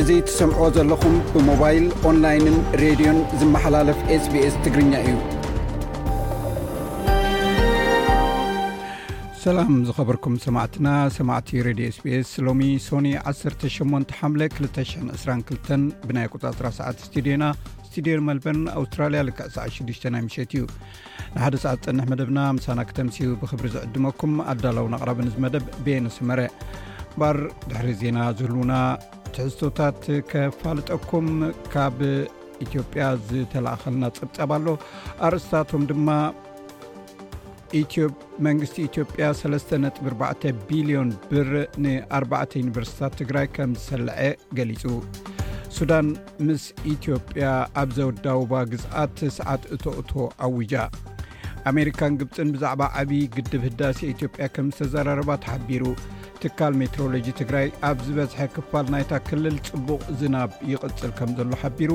እዚ ትሰምዕዎ ዘለኹም ብሞባይል ኦንላይንን ሬድዮን ዝመሓላለፍ ስbs ትግርኛ እዩ ሰላም ዝኸበርኩም ሰማዕትና ሰማዕቲ ረድዮ ስፔስ ሎሚ ሶኒ 18 ሓምለ 222 ብናይ ኣቆፃፅራ ሰዓት ስትድዮና ስትድዮ መልበርን ኣውስትራልያ ልክዕ ሰዓት 6ዱሽ ናይ ምሸት እዩ ንሓደ ሰዓት ፅንሕ መደብና ምሳና ክተምስኡ ብክብሪ ዝዕድመኩም ኣዳላውን ኣቕራብን ዝ መደብ ቤንስመረ ባር ድሕሪ ዜና ዝህልውና ትሕዝቶታት ከፋልጠኩም ካብ ኢትዮጵያ ዝተላእኸልና ፀብፃብ ኣሎ ኣርእስታቶም ድማ መንግስቲ ኢትዮጵያ 3.4 ቢልዮን ብር ንኣርባዕተ ዩኒቨርሲታት ትግራይ ከም ዝሰለዐ ገሊጹ ሱዳን ምስ ኢትዮጵያ ኣብ ዘውዳውባ ግዝኣት ሰዓት እቶእቶ ኣዊጃ ኣሜሪካን ግብፅን ብዛዕባ ዓብዪ ግድብ ህዳሴ ኢትዮጵያ ከም ዝተዘራረባ ተሓቢሩ ትካል ሜትሮሎጂ ትግራይ ኣብ ዝበዝሐ ክፋል ናይታ ክልል ፅቡቕ ዝናብ ይቕፅል ከም ዘሎ ሓቢሩ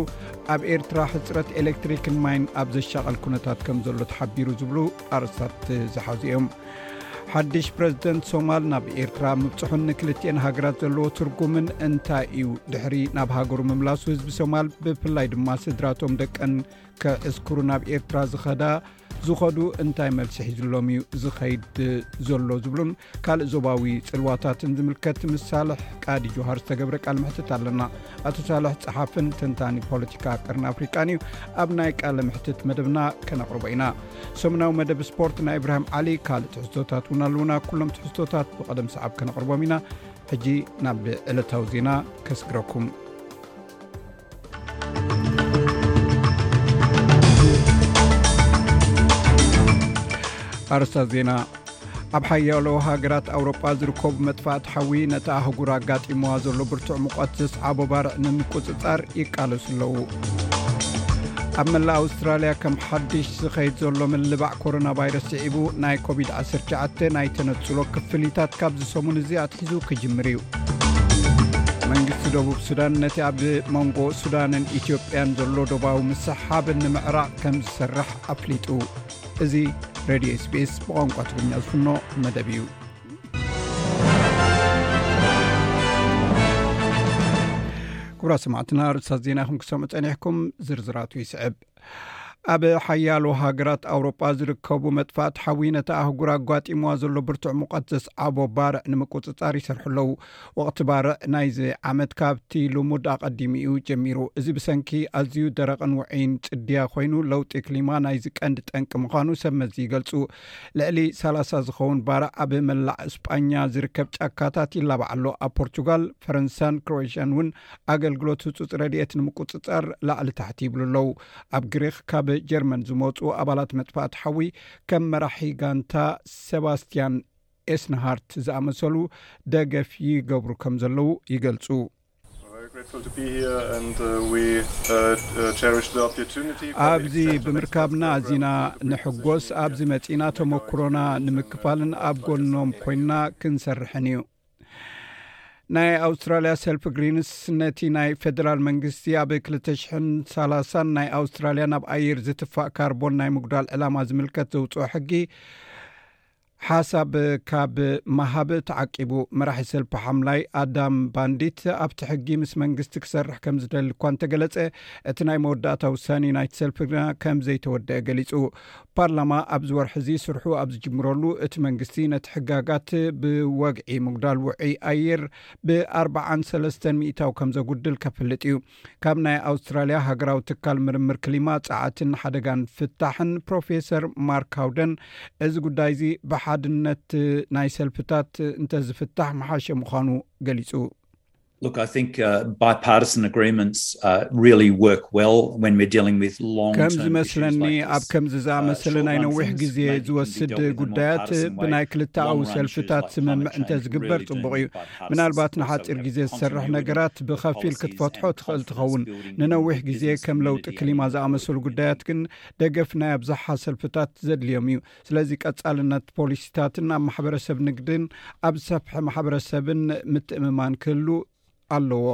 ኣብ ኤርትራ ሕፅረት ኤሌክትሪክን ማይን ኣብ ዘሻቐል ኩነታት ከም ዘሎ ተሓቢሩ ዝብሉ ኣርስታት ዝሓዙ እዮም ሓድሽ ፕረዚደንት ሶማል ናብ ኤርትራ ምብፅሑን ንክልትኤን ሃገራት ዘለዎ ትርጉምን እንታይ እዩ ድሕሪ ናብ ሃገሩ ምምላሱ ህዝቢ ሶማል ብፍላይ ድማ ስድራቶም ደቀን ከዕስክሩ ናብ ኤርትራ ዝኸዳ ዝኸዱ እንታይ መልሲ ሒዝሎም እዩ ዝኸይድ ዘሎ ዝብሉን ካልእ ዞባዊ ፅልዋታትን ዝምልከት ምስ ሳልሕ ቃዲ ጆሃር ዝተገብረ ቃል ምሕትት ኣለና ኣቶ ሳልሕ ፀሓፍን ተንታኒ ፖለቲካ ቅርን ኣፍሪቃን እዩ ኣብ ናይ ቃል ምሕትት መደብና ከነቕርቦ ኢና ሰሙናዊ መደብ ስፖርት ናይ እብራሂም ዓሊ ካልእ ትሕዝቶታት እውን ኣለውና ኩሎም ትሕዝቶታት ብቐደም ሰዓብ ከነቕርቦም ኢና ሕጂ ናብ ዕለታዊ ዜና ከስግረኩም ኣርስታት ዜና ኣብ ሓያሎ ሃገራት ኣውሮጳ ዝርከቡ መጥፋእቲ ሓዊ ነቲ ኣህጉር ኣጋጢምዋ ዘሎ ብርቱዕ ምቋት ዘስዓቦ ባርዕ ንምቁፅፃር ይቃለሱ ኣለዉ ኣብ መላእ ኣውስትራልያ ከም ሓድሽ ዝኸይድ ዘሎ ምልባዕ ኮሮና ቫይረስ ስዒቡ ናይ ኮቪድ-19 ናይ ተነፅሎ ክፍሊታት ካብዚ ሰሙን እዚ ኣትሒዙ ክጅምር እዩ መንግስቲ ደቡብ ሱዳን ነቲ ኣብ መንጎ ሱዳንን ኢትዮጵያን ዘሎ ዶባዊ ምስሓብ ንምዕራቕ ከም ዝሰርሕ ኣፍሊጡ እዚ ሬድዮ ስቤስ ብቋንቋ ትግርኛ ዝፍኖ መደብ እዩ ኩብራ ስማዕትና ርሳት ዜና ኹም ክሰምዑ ጸኒሕኩም ዝርዝራቱ ይስዕብ ኣብ ሓያሎ ሃገራት ኣውሮጳ ዝርከቡ መጥፋእቲ ሓዊ ነቲ ኣህጉር ኣጓጢምዋ ዘሎ ብርቱዕ ሙቐት ዘስዓቦ ባርዕ ንምቁፅፃር ይሰርሑ ኣለዉ ወቕቲ ባርዕ ናይዚ ዓመት ካብቲ ልሙድ ኣቐዲሙ እዩ ጀሚሩ እዚ ብሰንኪ ኣዝዩ ደረቕን ውዕይን ፅድያ ኮይኑ ለውጢ ክሊማ ናይዚ ቀንዲ ጠንቂ ምዃኑ ሰብ መዚ ይገልፁ ልዕሊ 30 ዝኸውን ባርዕ ኣብ መላእ እስጳኛ ዝርከብ ጫካታት ይላባዕ ኣሎ ኣብ ፖርቱጋል ፈረንሳን ክሮኤሽያን እውን ኣገልግሎት ህፁፅ ረድኤት ንምቁፅፃር ላዕሊ ታሕቲ ይብሉ ኣለው ኣብ ግሪኽ ካብ ጀርመን ዝመፁ ኣባላት መጥፋእቲ ሓዊ ከም መራሒ ጋንታ ሰባስትያን ኤስንሃርት ዝኣመሰሉ ደገፍ ይገብሩ ከም ዘለው ይገልፁ ኣብዚ ብምርካብና ኣዚና ንሕጎስ ኣብዚ መጺና ተመክሮና ንምክፋልን ኣብ ጎኖም ኮይና ክንሰርሕን እዩ ናይ ኣውስትራልያ ሰልፊ ግሪንስ ነቲ ናይ ፌደራል መንግስቲ ኣብ 230 ናይ ኣውስትራልያ ናብ ኣየር ዝትፋእ ካርቦን ናይ ምጉዳል ዕላማ ዝምልከት ዘውፅኦ ሕጊ ሓሳብ ካብ መሃብ ተዓቂቡ መራሒ ሰልፊ ሓምላይ ኣዳም ባንዲት ኣብቲ ሕጊ ምስ መንግስቲ ክሰርሕ ከም ዝደሊ እኳ እንተገለፀ እቲ ናይ መወዳእታ ውሳኒ ናይቲ ሰልፊ ግና ከም ዘይተወደአ ገሊፁ ፓርላማ ኣብዚ ወርሒ'ዚ ስርሑ ኣብ ዝጅምረሉ፣ እቲ መንግስቲ ነቲ ሕጋጋት ብወግዒ ምጉዳል ውዑይ ኣየር ብኣርባዓን ሰለስተን ሚእታዊ ከም ዘጉድል ከፍልጥ እዩ። ካብ ናይ ኣውስትራልያ ሃገራዊ ትካል ምርምር ክሊማ፣ ጸዓትን ሓደጋን ፍታሕን ፕሮፌሰር ማርክ ሃውደን፣ እዚ ጉዳይ'ዚ ብሓድነት ናይ ሰልፍታት እንተዝፍታሕ ምሓሸ ምዃኑ ገሊጹ። Look, I think bipartisan agreements really work well when we're dealing with long term issues like this. ከም ዝመስለኒ ኣብ ከምዚ ዝኣመሰለ ናይ ነዊሕ ግዜ ዝወስድ ጉዳያት ብናይ ክልተኣዊ ሰልፍታት ስምምዕ እንተ ዝግበር ጽቡቕ እዩ። ምናልባት ንሓጺር ግዜ ዝሰርሕ ነገራት ብኸፊል ክትፈትሖ ትኽእል ትኸውን። ንነዊሕ ግዜ ከም ለውጢ ክሊማ ዝኣመሰሉ ጉዳያት ግን ደገፍ ናይ ኣብዝሓ ሰልፍታት ዘድልዮም እዩ። ስለዚ ቀፃልነት ፖሊሲታትን ኣብ ማሕበረሰብ ንግድን ኣብ ዝሰፍሐ ማሕበረሰብን ምትእምማን ክህሉ ኣለዎ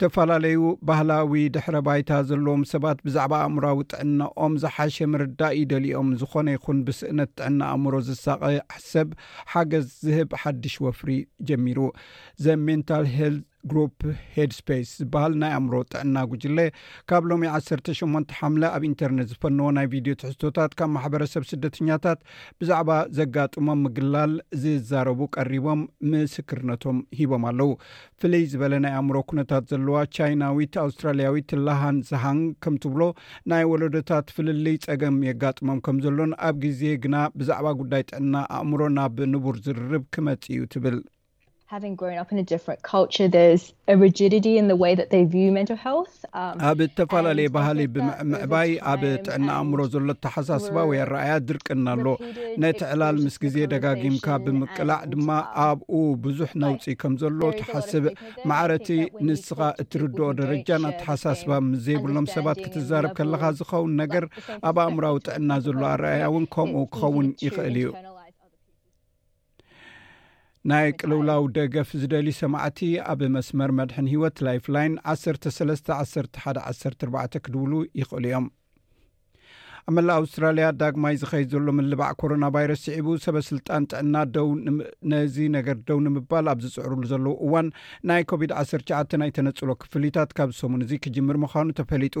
ዝተፈላለዩ ባህላዊ ድሕረ ባይታ ዘለዎም ሰባት ብዛዕባ ኣእምራዊ ጥዕናኦም ዝሓሸ ምርዳእ ይደልኦም ዝኾነ ይኹን ብስእነት ጥዕና ኣእምሮ ዝሳቐ ሰብ ሓገዝ ዝህብ ሓድሽ ወፍሪ ጀሚሩ ዘ ሜንታል ሄልት ግሩፕ ሄድ ስፐስ ዝበሃል ናይ ኣእምሮ ጥዕና ጉጅለ ካብ ሎሚ 18 ሓምለ ኣብ ኢንተርነት ዝፈነዎ ናይ ቪድዮ ትሕዝቶታት ካብ ማሕበረሰብ ስደተኛታት ብዛዕባ ዘጋጥሞም ምግላል ዝዛረቡ ቀሪቦም ምስክርነቶም ሂቦም ኣለው ፍልይ ዝበለ ናይ ኣእምሮ ኩነታት ዘለዋ ቻይናዊት ኣውስትራልያዊት ላሃን ዝሃንግ ከም ትብሎ ናይ ወለዶታት ፍልልይ ጸገም የጋጥሞም ከም ዘሎን ኣብ ግዜ ግና ብዛዕባ ጉዳይ ጥዕና ኣእምሮ ናብ ንቡር ዝርርብ ክመጽእ እዩ ትብል ኣብ እተፈላለየ ባህሊ ብምዕምዕባይ ኣብ ጥዕና ኣእምሮ ዘሎ ኣተሓሳስባ ወይ ኣረኣያ ድርቅና ኣሎ ነቲ ዕላል ምስ ግዜ ደጋጊምካ ብምቅላዕ ድማ ኣብኡ ብዙሕ ነውፂ ከም ዘሎ ትሓስብ ማዕረቲ ንስኻ እትርድኦ ደረጃን ኣተሓሳስባ ምስ ዘይብሎም ሰባት ክትዛረብ ከለኻ ዝኸውን ነገር ኣብ ኣእምራዊ ጥዕና ዘሎ ኣረኣያ እውን ከምኡ ክኸውን ይኽእል እዩ ናይ ቅልውላው ደገፍ ዝደልዩ ሰማዕቲ ኣብ መስመር መድሕን ህይወት ላይፍ ላይን 131114 ክድውሉ ይኽእሉ እዮም ኣብ መላእ ኣውስትራልያ ዳግማይ ዝኸይ ዘሎ ምልባዕ ኮሮና ቫይረስ ስዒቡ ሰበ ስልጣን ጥዕና ደው ነዚ ነገር ደው ንምባል ኣብ ዝፅዕርሉ ዘለዉ እዋን ናይ ኮቪድ-19 ናይ ተነፅሎ ክፍሊታት ካብ ሰሙን እዚ ክጅምር ምዃኑ ተፈሊጡ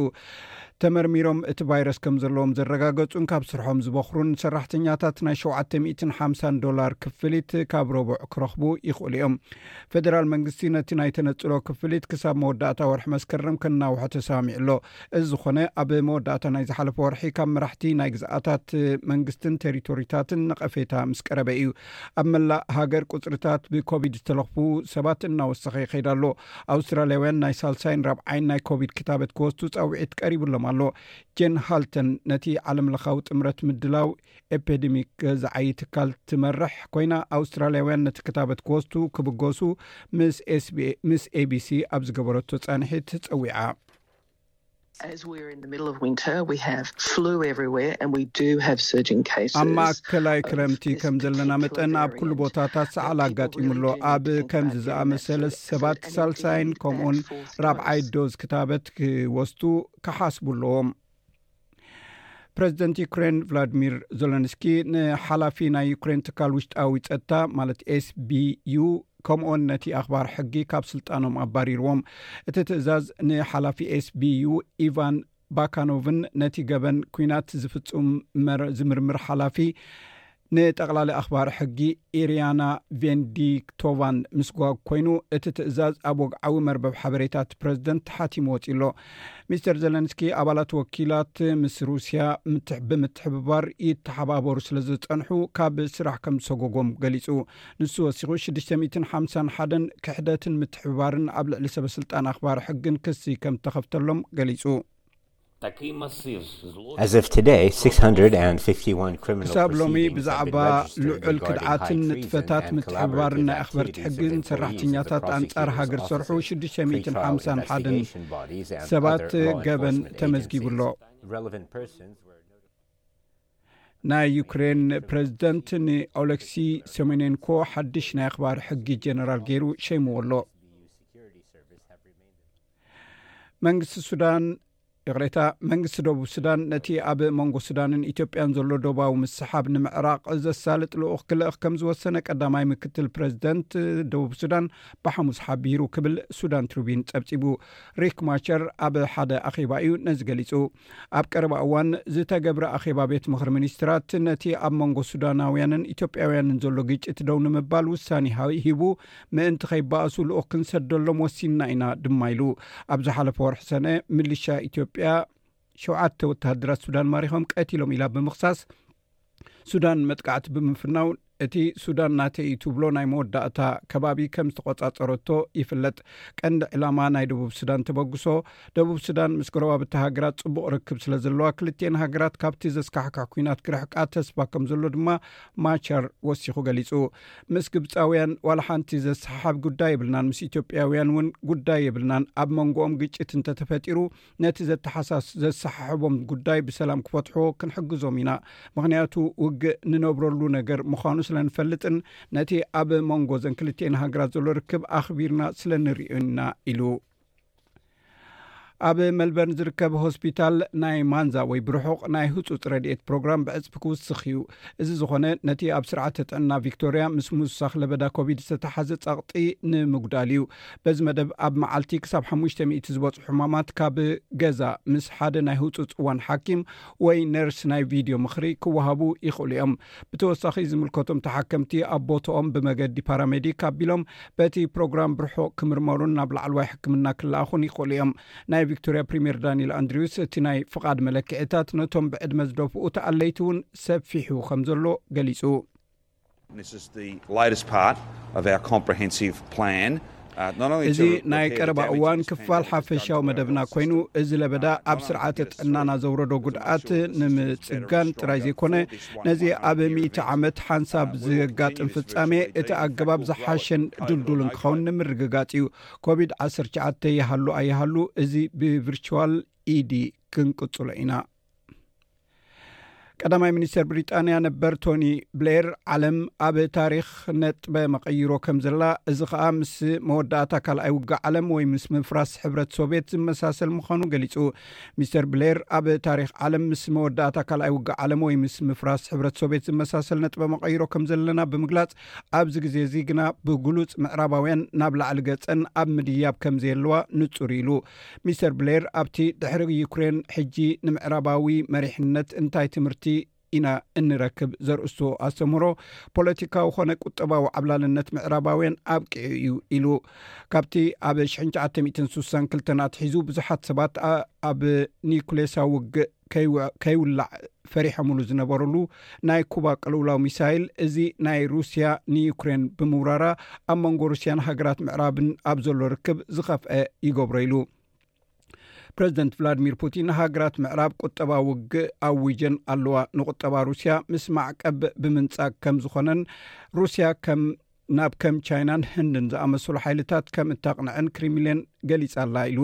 ተመርሚሮም እቲ ቫይረስ ከም ዘለዎም ዘረጋገጹን ካብ ስርሖም ዝበኽሩን ሰራሕተኛታት ናይ ሸውዓተ ሚእትን ሓምሳን ዶላር ክፍሊት ካብ ረቡዕ ክረኽቡ ይኽእሉ እዮም። ፌደራል መንግስቲ ነቲ ናይ ተነጽሎ ክፍሊት ክሳብ መወዳእታ ወርሒ መስከረም ከናውሖ ተሰማሚዑ ኣሎ። እዚ ዝኾነ ኣብ መወዳእታ ናይ ዝሓለፈ ወርሒ ካብ መራሕቲ ናይ ግዝኣታት መንግስትን ቴሪቶሪታትን ነቐፌታ ምስ ቀረበ እዩ። ኣብ መላእ ሃገር ቁጽርታት ብኮቪድ ዝተለኽፉ ሰባት እናወሰኸ ይኸይድ ኣሎ። ኣውስትራልያውያን ናይ ሳልሳይን ራብዓይን ናይ ኮቪድ ክታበት ክወስዱ ጻውዒት ቀሪብሎም ኣሎ። ጄን ሃልተን ነቲ ዓለምለኻዊ ጥምረት ምድላው ኤፔድሚክ ዝዓዪ ትካል ትመርሕ ኮይና፣ ኣውስትራልያውያን ነቲ ክታበት ክወስዱ ክብገሱ ምስ ኤቢሲ ኣብ ዝገበረቶ ጻንሒት ጸዊዓ። ኣብ ማእከላይ ክረምቲ ከም ዘለና መጠን ኣብ ኩሉ ቦታታት ሰዓል ኣጋጢሙ ኣሎ ኣብ ከምዚ ዝኣመሰለ ሰባት ሳልሳይን ከምኡን ራብዓይ ዶዝ ክታበት ክወስቱ ክሓስቡ ኣለዎም ፕረዚደንት ዩክሬን ቭላድሚር ዘለንስኪ ንሓላፊ ናይ ዩክሬን ትካል ውሽጣዊ ፀጥታ ማለት ኤስ ቢዩ ከምኡውን ነቲ ኣኽባር ሕጊ ካብ ስልጣኖም ኣባሪርዎም እቲ ትእዛዝ ንሓላፊ ኤስ ቢዩ ኢቫን ባካኖቭን ነቲ ገበን ኩናት ዝፍፁም ዝምርምር ሓላፊ ንጠቕላሊ ኣኽባር ሕጊ ኢርያና ቬንዲክቶቫን ምስጓግ ኮይኑ እቲ ትእዛዝ ኣብ ወግዓዊ መርበብ ሓበሬታት ፕረዚደንት ተሓቲሙ ወፅዩ ኣሎ ሚስተር ዘለንስኪ ኣባላት ወኪላት ምስ ሩስያ ብምትሕብባር ይተሓባበሩ ስለ ዝፀንሑ ካብ ስራሕ ከም ዝሰጎጎም ገሊፁ ንሱ ወሲኹ 651 ክሕደትን ምትሕብባርን ኣብ ልዕሊ ሰበስልጣን ኣኽባር ሕግን ክሲ ከም ተኸፍተሎም ገሊፁ ክሳብ ሎሚ ብዛዕባ ልዑል ክድዓትን ንጥፈታት ምትሕብባርን ናይ ኣኽበርቲ ሕግን ሰራሕተኛታት ኣንጻር ሃገር ዝሰርሑ 651ን ሰባት ገበን ተመዝጊቡ ኣሎ ናይ ዩክሬን ፕረዚደንት ንኦለክሲ ሰሜንንኮ ሓድሽ ናይ ኣኽባሪ ሕጊ ጀነራል ገይሩ ሸይምዎ ኣሎ መንግስቲ ሱዳን ይቕሬታ መንግስቲ ደቡብ ሱዳን ነቲ ኣብ መንጎ ሱዳንን ኢትዮጵያን ዘሎ ዶባዊ ምስሓብ ንምዕራቕ ዘሳልጥ ልኡኽ ክልእኽ ከም ዝወሰነ ቀዳማይ ምክትል ፕረዚደንት ደቡብ ሱዳን ብሓሙስ ሓቢሩ ክብል ሱዳን ትሩቢን ጸብጺቡ ሪክ ማቸር ኣብ ሓደ ኣኼባ እዩ ነዚ ገሊጹ ኣብ ቀረባ እዋን ዝተገብረ ኣኼባ ቤት ምኽሪ ሚኒስትራት ነቲ ኣብ መንጎ ሱዳናውያንን ኢትዮጵያውያንን ዘሎ ግጭት ደው ንምባል ውሳኔ ሂቡ ምእንቲ ከይባእሱ ልኡኽ ክንሰደሎም ወሲንና ኢና ድማ ኢሉ ኣብ ዝሓለፈ ወርሒ ሰነ ምልሻ ኢትዮጵያ ሸውዓተ ወተሃደራት ሱዳን ማሪኾም ቀቲሎም ኢላ ብምኽሳስ ሱዳን መጥቃዕቲ ብምፍናው እቲ ሱዳን ናተይ እዩ ትብሎ ናይ መወዳእታ ከባቢ ከም ዝተቖጻጸረቶ ይፍለጥ። ቀንዲ ዕላማ ናይ ደቡብ ሱዳን ተበግሶ፣ ደቡብ ሱዳን ምስ ጎረባብቲ ሃገራት ጽቡቕ ርክብ ስለ ዘለዋ ክልቲኤን ሃገራት ካብቲ ዘስካሕክሕ ኲናት ክርሕቃ ተስፋ ከም ዘሎ ድማ ማቻር ወሲኹ ገሊጹ። ምስ ግብጻውያን ዋላ ሓንቲ ዘሰሓሓብ ጉዳይ የብልናን፣ ምስ ኢትዮጵያውያን እውን ጉዳይ የብልናን፣ ኣብ መንጎኦም ግጭት እንተተፈጢሩ ነቲ ዘተሓሳስ ዘሰሓሕቦም ጉዳይ ብሰላም ክፈትሕዎ ክንሕግዞም ኢና ምክንያቱ ውግእ ንነብረሉ ነገር ምዃኑ ስለ ንፈልጥን ነቲ ኣብ መንጎ ዘን ክልትኤን ሃገራት ዘሎ ርክብ ኣኽቢርና ስለ ንርእዩና ኢሉ ኣብ መልበርን ዝርከብ ሆስፒታል ናይ ማንዛ ወይ ብርሑቕ ናይ ህፁፅ ረድኤት ፕሮግራም ብዕፅፊ ክውስኽ እዩ እዚ ዝኾነ ነቲ ኣብ ስርዓተ ጥዕና ቪክቶርያ ምስ ምውሳኽ ለበዳ ኮቪድ ዝተተሓዘ ፀቕጢ ንምጉዳል እዩ በዚ መደብ ኣብ መዓልቲ ክሳብ ሓሙሽተ ሚእቲ ዝበጽሑ ሕማማት ካብ ገዛ ምስ ሓደ ናይ ህጹጽ እዋን ሓኪም ወይ ነርስ ናይ ቪድዮ ምኽሪ ክወሃቡ ይኽእሉ እዮም። ብተወሳኺ ዝምልከቶም ተሓከምቲ ኣብ ቦትኦም ብመገዲ ፓራሜዲክ ኣቢሎም በቲ ፕሮግራም ብርሑቕ ክምርመሩን ናብ ላዕለዋይ ሕክምና ክለኣኹን ይኽእሉ እዮም። ናይ ቪክቶርያ ፕሪምየር ዳኒል ኣንድሪውስ እቲ ናይ ፍቓድ መለክዒታት ነቶም ብዕድመ ዝደፍኡ ተኣለይቲ እውን ሰፊሑ ከምዘሎ ገሊጹ። እዚ ናይ ቀረባ እዋን ክፋል ሓፈሻዊ መደብና ኮይኑ እዚ ለበዳ ኣብ ስርዓተ ጥዕናና ዘውረዶ ጉድኣት ንምፅጋን ጥራይ ዘይኮነ ነዚ ኣብ ሚእቲ ዓመት ሓንሳብ ዘጋጥም ፍፃሜ እቲ ኣገባብ ዝሓሸን ድልዱልን ክኸውን ንምርግጋፅ እዩ ኮቪድ 19 ይሃሉ ኣይሃሉ እዚ ብቪርቸዋል ኢዲ ክንቅፅሎ ኢና ቀዳማይ ሚኒስተር ብሪጣንያ ነበር ቶኒ ብሌር ዓለም ኣብ ታሪኽ ነጥበ መቐይሮ ከም ዘላ እዚ ኸኣ ምስ መወዳእታ ካልኣይ ውግእ ዓለም ወይ ምስ ምፍራስ ሕብረት ሶቭት ዝመሳሰል ምዃኑ ገሊጹ ሚስተር ብሌር ኣብ ታሪኽ ዓለም ምስ መወዳእታ ካልኣይ ውግእ ዓለም ወይ ምስ ምፍራስ ሕብረት ሶቭት ዝመሳሰል ነጥበ መቐይሮ ከም ዘለና ብምግላጽ ኣብዚ ግዜ እዚ ግና ብግሉጽ ምዕራባውያን ናብ ላዕሊ ገጸን ኣብ ምድያብ ከም ዘየለዋ ንጹር ኢሉ ሚስተር ብሌር ኣብቲ ድሕሪ ዩክሬን ሕጂ ንምዕራባዊ መሪሕነት እንታይ ትምህርቲ ኢና እንረክብ ዘርእስቱ ኣስተምህሮ ፖለቲካዊ ኮነ ቁጠባዊ ዓብላልነት ምዕራባውያን ኣብቂዑ እዩ ኢሉ ካብቲ ኣብ 1962 ኣትሒዙ ብዙሓት ሰባት ኣብ ኒኩሌሳዊ ውግእ ከይውላዕ ፈሪሖምሉ ዝነበርሉ ናይ ኩባ ቅልውላው ሚሳይል እዚ ናይ ሩስያ ንዩክሬን ብምውራራ ኣብ መንጎ ሩስያን ሃገራት ምዕራብን ኣብ ዘሎ ርክብ ዝኸፍአ ይገብሮ ኢሉ ፕረዚደንት ቭላድሚር ፑቲን ሃገራት ምዕራብ ቁጠባ ውግእ ኣዊጀን ኣለዋ ንቁጠባ ሩስያ ምስ ማዕቀብ ብምንጻግ ከም ዝኾነን ሩስያ ከም ናብ ከም ቻይናን ህንድን ዝኣመሰሉ ሓይልታት ከም እተቕንዕን ክሪምሌን ገሊጻላ ኢሉ።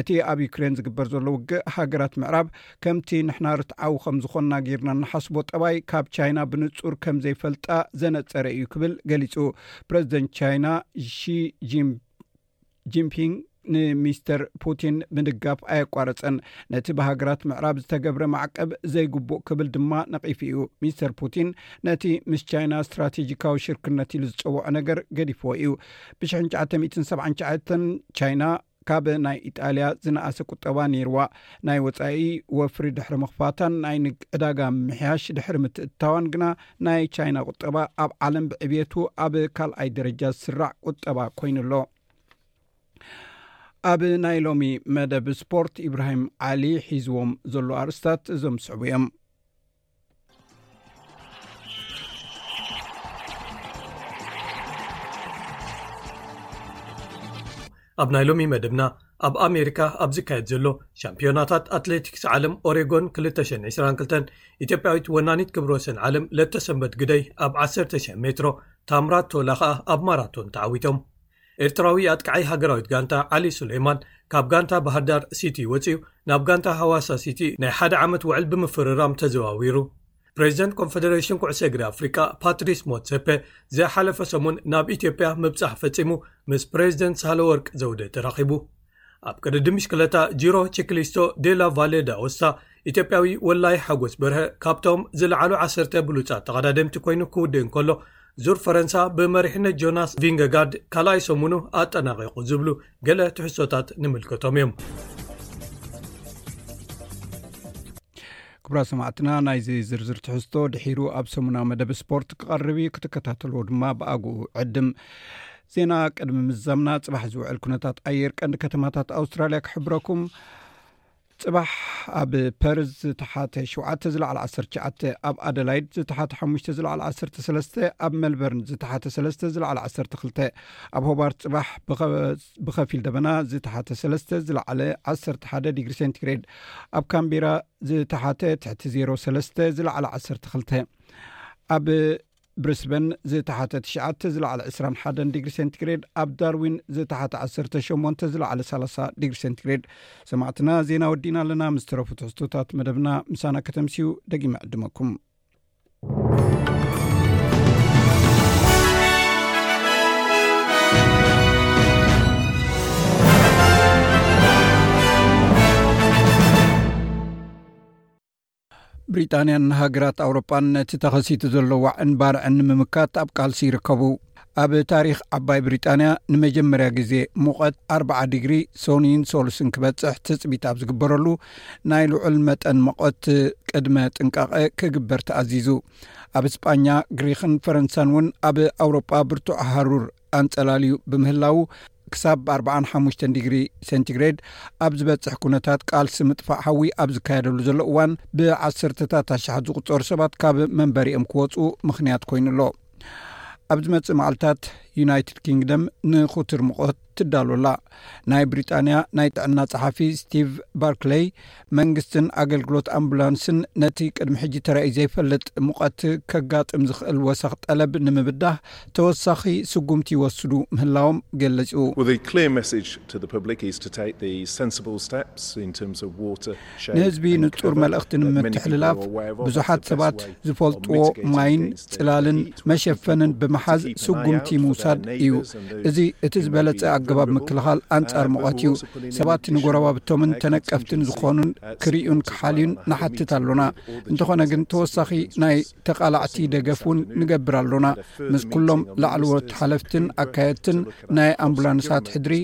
እቲ ኣብ ዩክሬን ዝግበር ዘሎ ውግእ ሃገራት ምዕራብ ከምቲ ንሕና ርትዓዊ ከም ዝኾንና ጌርና እንሓስቦ ጠባይ ካብ ቻይና ብንጹር ከም ዘይፈልጣ ዘነጸረ እዩ ክብል ገሊጹ ፕረዚደንት ቻይና ሺ ጂን ጂንፒንግ ንሚስተር ፑቲን ምድጋፍ ኣየቋረጸን ነቲ ብሃገራት ምዕራብ ዝተገብረ ማዕቀብ ዘይግቡእ ክብል ድማ ነቒፉ እዩ ሚስተር ፑቲን ነቲ ምስ ቻይና ስትራቴጂካዊ ሽርክነት ኢሉ ዝጸውዖ ነገር ገዲፍዎ እዩ ብ1979 ቻይና ካብ ናይ ኢጣልያ ዝነኣሰ ቁጠባ ነይርዋ ናይ ወፃኢ ወፍሪ ድሕሪ ምኽፋታን ናይ ዕዳጋ ምሕያሽ ድሕሪ ምትእትታዋን ግና ናይ ቻይና ቁጠባ ኣብ ዓለም ብዕብየቱ ኣብ ካልኣይ ደረጃ ዝስራዕ ቁጠባ ኮይኑ ኣሎ ኣብ ናይ ሎሚ መደብ ስፖርት ኢብራሂም ዓሊ ሒዝዎም ዘሎ ኣርስታት እዞም ስዕቡ እዮም ኣብ ናይ ሎሚ መደብና ኣብ ኣሜሪካ ኣብ ዝካየድ ዘሎ ሻምፒዮናታት ኣትሌቲክስ ዓለም ኦሬጎን 222 ኢትዮጵያዊት ወናኒት ክብሪ ወሰን ዓለም ለተሰንበት ግደይ ኣብ 10,00 ሜትሮ ታምራት ቶላ ከኣ ኣብ ማራቶን ተዓዊቶም ኤርትራዊ ኣጥቃዓይ ሃገራዊት ጋንታ ዓሊ ሱሌይማን ካብ ጋንታ ባህርዳር ሲቲ ወፅኡ ናብ ጋንታ ሃዋሳ ሲቲ ናይ ሓደ ዓመት ውዕል ብምፍርራም ተዘዋዊሩ ፕሬዚደንት ኮንፈደሬሽን ኩዕሶ እግሪ ኣፍሪቃ ፓትሪስ ሞትሰፐ ዝሓለፈ ሰሙን ናብ ኢትዮጵያ ምብጻሕ ፈጺሙ ምስ ፕሬዚደንት ሳህለ ወርቅ ዘውደ ተራኺቡ ኣብ ቅድዲ ምሽክለታ ጂሮ ቺክሊስቶ ዴላ ቫሌዳ ኦሳ ኢትዮጵያዊ ወላይ ሓጎስ በርሀ ካብቶም ዝለዓሉ ዓሰርተ ብሉፃት ተቐዳደምቲ ኮይኑ ክውድእ እንከሎ ዙር ፈረንሳ ብመሪሕነት ጆናስ ቪንገጋርድ ካልኣይ ሰሙኑ ኣጠናቒቑ ዝብሉ ገለ ትሕሶታት ንምልከቶም እዮም ክብራ ሰማዕትና ናይዚ ዝርዝር ትሕዝቶ ድሒሩ ኣብ ሰሙናዊ መደብ ስፖርት ክቐርብ እዩ ክትከታተልዎ ድማ ብኣግኡ ዕድም ዜና ቅድሚ ምዛምና ፅባሕ ዝውዕል ኩነታት ኣየር ቀንዲ ከተማታት ኣውስትራልያ ክሕብረኩም ጽባሕ ኣብ ፐርዝ ዝተሓተ ሸውዓተ ዝለዕለ ዓሰርተ ትሽዓተ ኣብ ኣደላይድ ዝተሓተ ሓሙሽተ ዝለዕለ ዓሰርተ ሰለስተ ኣብ መልበርን ዝተሓተ ሰለስተ ዝለዕለ ዓሰርተ ክልተ ኣብ ሆባርት ጽባሕ ብኸፊል ደበና ዝተሓተ ሰለስተ ዝለዓለ ዓሰርተ ሓደ ዲግሪ ሴንቲግሬድ ኣብ ካምቢራ ዝተሓተ ትሕቲ ዜሮ ሰለስተ ዝለዕለ ዓሰርተ ክልተ ኣብ ብሪስበን ዝተሓተ ትሽዓተ ዝለዓለ ዕስራን ሓደን ዲግሪ ሴንቲግሬድ ኣብ ዳርዊን ዝተሓተ ዓሰርተ ሸሞንተ ዝለዓለ ሳላሳ ዲግሪ ሴንቲግሬድ ሰማዕትና ዜና ወዲእና ኣለና ምስ ተረፉ ትሕዝቶታት መደብና ምሳና ከተምስዩ ደጊመ ዕድመኩም ብሪጣንያን ሃገራት ኣውሮጳን ነቲ ተኸሲቱ ዘሎ ዋዕን ባርዕን ንምምካት ኣብ ቃልሲ ይርከቡ። ኣብ ታሪኽ ዓባይ ብሪጣንያ ንመጀመርያ ግዜ ሙቐት ኣርብዓ ዲግሪ ሶኑይን ሶሉስን ክበጽሕ ትጽቢት ኣብ ዝግበረሉ ናይ ልዑል መጠን መቐት ቅድመ ጥንቃቐ ክግበር ተኣዚዙ። ኣብ እስጳኛ፣ ግሪኽን ፈረንሳን እውን ኣብ ኣውሮጳ ብርቱዕ ሃሩር ኣንፀላልዩ ብምህላዉ ክሳብ ኣርባዓን ሓሙሽተን ዲግሪ ሴንቲግሬድ ኣብ ዝበፅሕ ኩነታት ቃልሲ ምጥፋእ ሓዊ ኣብ ዝካየደሉ ዘሎ እዋን ብዓሰርተታት ኣሸሓት ዝቁፀሩ ሰባት ካብ መንበሪኦም ክወፁ ምክንያት ኮይኑ ኣሎ ኣብ ዝመፅእ መዓልትታት ዩናይትድ ኪንግደም ንኩትር ምቆት ትዳሉ ኣላ ናይ ብሪጣንያ ናይ ጥዕና ፀሓፊ ስቲቭ ባርክለይ መንግስትን ኣገልግሎት ኣምቡላንስን ነቲ ቅድሚ ሕጂ ተራእዩ ዘይፈልጥ ሙቐት ከጋጥም ዝኽእል ወሰኽ ጠለብ ንምብዳህ ተወሳኺ ስጉምቲ ይወስዱ ምህላዎም ገለጹ። ንህዝቢ ንጹር መልእኽቲ ንምትሕልላፍ ብዙሓት ሰባት ዝፈልጥዎ ማይን፣ ፅላልን መሸፈንን ብምሓዝ ስጉምቲ ምውሳድ እዩ እዚ እቲ ዝበለፀ ኣገባብ ምክልኻል ኣንፃር ሙቐት እዩ ሰባት ንጎረባብቶምን ተነቀፍትን ዝኾኑን ክርዩን ክሓልዩን ንሓትት ኣሎና እንተኾነ ግን ተወሳኺ ናይ ተቓላዕቲ ደገፍ እውን ንገብር ኣሎና ምስ ኩሎም ላዕለዎት ሓለፍትን ኣካየድትን ናይ ኣምቡላንሳት ሕድሪ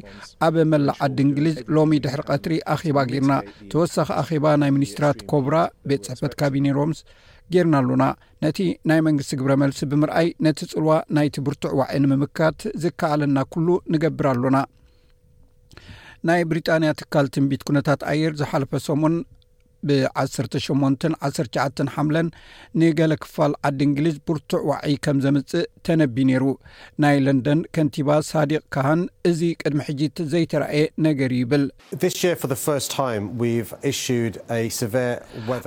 ኣብ መላእ ዓዲ እንግሊዝ ሎሚ ድሕሪ ቀትሪ ኣኼባ ጌርና ተወሳኺ ኣኼባ ናይ ሚኒስትራት ኮብራ ቤት ፅሕፈት ካቢኔ ሮምስ ጌርና ኣሎና ነቲ ናይ መንግስቲ ግብረ መልሲ ብምርኣይ ነቲ ጽልዋ ናይቲ ብርቱዕ ዋዒ ንምምካት ዝከኣለና ኩሉ ንገብር ኣሎና ናይ ብሪጣንያ ትካል ትንቢት ኩነታት ኣየር ዝሓለፈ ሰሙን ብ18 19 ሓምለን ንገለ ክፋል ዓዲ እንግሊዝ ብርቱዕ ዋዒ ከም ዘምፅእ ተነብዩ ነይሩ ናይ ለንደን ከንቲባ ሳዲቅ ካሃን እዚ ቅድሚ ሕጂት ዘይተረእየ ነገር ይብል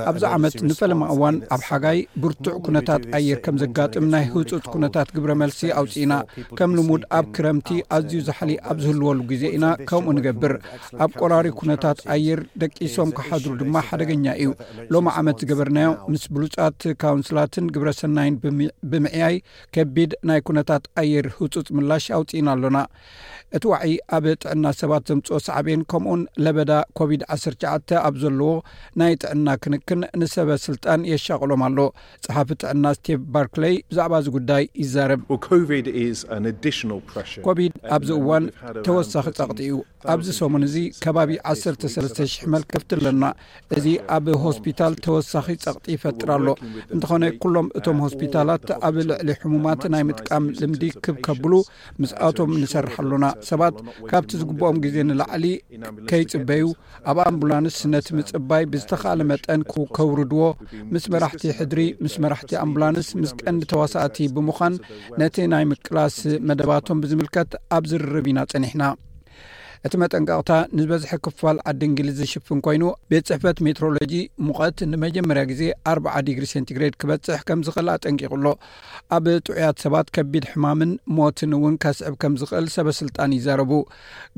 ኣብዚ ዓመት ንፈለማ እዋን ኣብ ሓጋይ ብርቱዕ ኩነታት ኣየር ከም ዘጋጥም ናይ ህፁፅ ኩነታት ግብረ መልሲ ኣውፅኢና። ከም ልሙድ ኣብ ክረምቲ ኣዝዩ ዛሕሊ ኣብ ዝህልወሉ ግዜ ኢና ከምኡ ንገብር። ኣብ ቆራሪ ኩነታት ኣየር ደቂሶም ክሓድሩ ድማ ሓደገኛ እዩ። ሎሚ ዓመት ዝገበርናዮ ምስ ብሉፃት ካውንስላትን ግብረሰናይን ብምዕያይ ከቢድ ናይ ኩነታት ኣየር ህፁፅ ምላሽ ኣውፅኢና ኣሎና። እቲ ዋዒ ኣብ ጥዕና ሰባት ዘምፅኦ ሳዕቤን ከምኡውን ለበዳ ኮቪድ 19 ኣብ ዘለዎ ናይ ጥዕና ክንክን ንሰበ ስልጣን የሻቅሎም ኣሎ ፀሓፊ ጥዕና ስቴቭ ባርክለይ ብዛዕባ እዚ ጉዳይ ይዛረብ ኮቪድ ኣብዚ እዋን ተወሳኺ ፀቕጢ እዩ ኣብዚ ሰሙን እዚ ከባቢ 13 ሽሕ መልከፍቲ ኣለና እዚ ኣብ ሆስፒታል ተወሳኺ ጸቕጢ ይፈጥር ኣሎ። እንተኾነ ኩሎም እቶም ሆስፒታላት ኣብ ልዕሊ ሕሙማት ናይ ምጥቃም ልምዲ ክብ ከብሉ ምስኣቶም ንሰርሕ ኣሎና። ሰባት ካብቲ ዝግብኦም ግዜ ንላዕሊ ከይጽበዩ ኣብ ኣምቡላንስ ነቲ ምጽባይ ብዝተኻእለ መጠን ከውርድዎ ምስ መራሕቲ ሕድሪ ምስ መራሕቲ ኣምቡላንስ ምስ ቀንዲ ተዋሳእቲ ብምዃን ነቲ ናይ ምቅላስ መደባቶም ብዝምልከት ኣብ ዝርርብ ኢና ጸኒሕና። እቲ መጠንቀቕታ ንዝበዝሐ ክፋል ዓዲ እንግሊዝ ዝሽፍን ኮይኑ ቤት ፅሕፈት ሜትሮሎጂ ሙቐት ንመጀመርያ ግዜ ኣርዓ ዲግሪ ሴንቲግሬድ ክበፅሕ ከም ዝኽእል ኣጠንቂቑ ኣሎ ኣብ ጥዑያት ሰባት ከቢድ ሕማምን ሞትን እውን ከስዕብ ከም ዝኽእል ሰበስልጣን ይዛረቡ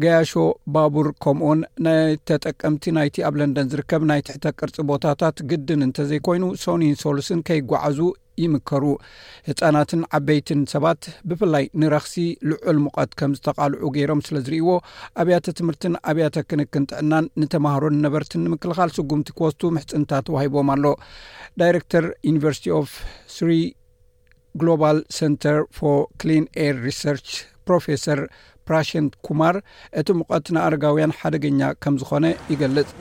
ገያሾ ባቡር ከምኡውን ናይ ተጠቀምቲ ናይቲ ኣብ ለንደን ዝርከብ ናይ ትሕተ ቅርፂ ቦታታት ግድን እንተዘይኮይኑ ሶኒን ሶሉስን ከይጓዓዙ ይምከሩ ህፃናትን ዓበይትን ሰባት ብፍላይ ንረክሲ ልዑል ሙቐት ከም ዝተቓልዑ ገይሮም ስለ ዝርእዎ ኣብያተ ትምህርትን ኣብያተ ክንክን ጥዕናን ንተማሃሮን ነበርትን ንምክልኻል ስጉምቲ ክወስቱ ምሕፅንታ ተዋሂቦም ኣሎ ዳይረክተር ዩኒቨርሲቲ ኦፍ ስሪ ግሎባል ሰንተር ፎር ክሊን ኤር ሪሰርች ፕሮፌሰር ፕራሸንት ኩማር እቲ ሙቐት ንኣረጋውያን ሓደገኛ ከም ዝኾነ ይገልጽ።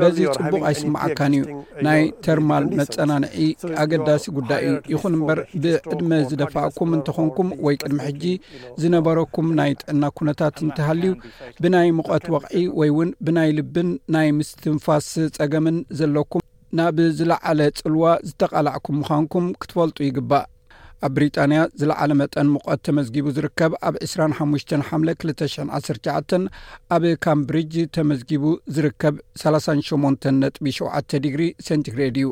በዚ ጽቡቕ ኣይስምዓካን እዩ። ናይ ተርማል መጸናንዒ ኣገዳሲ ጉዳይ እዩ። ይኹን እምበር ብዕድመ ዝደፋእኩም እንተኾንኩም ወይ ቅድሚ ሕጂ ዝነበረኩም ናይ ጥዕና ኩነታት እንተሃልዩ ብናይ ሙቐት ወቕዒ ወይ እውን ብናይ ልብን ናይ ምስትንፋስ ጸገምን ዘለኩም ናብ ዝለዓለ ጽልዋ ዝተቓላዕኩም ምዃንኩም ክትፈልጡ ይግባእ። ኣብ ብሪጣንያ ዝለዓለ መጠን ሙቐት ተመዝጊቡ ዝርከብ ኣብ 25 ሓምለ 2019 ኣብ ካምብሪጅ ተመዝጊቡ ዝርከብ 38.7 ዲግሪ ሴንቲግሬድ እዩ።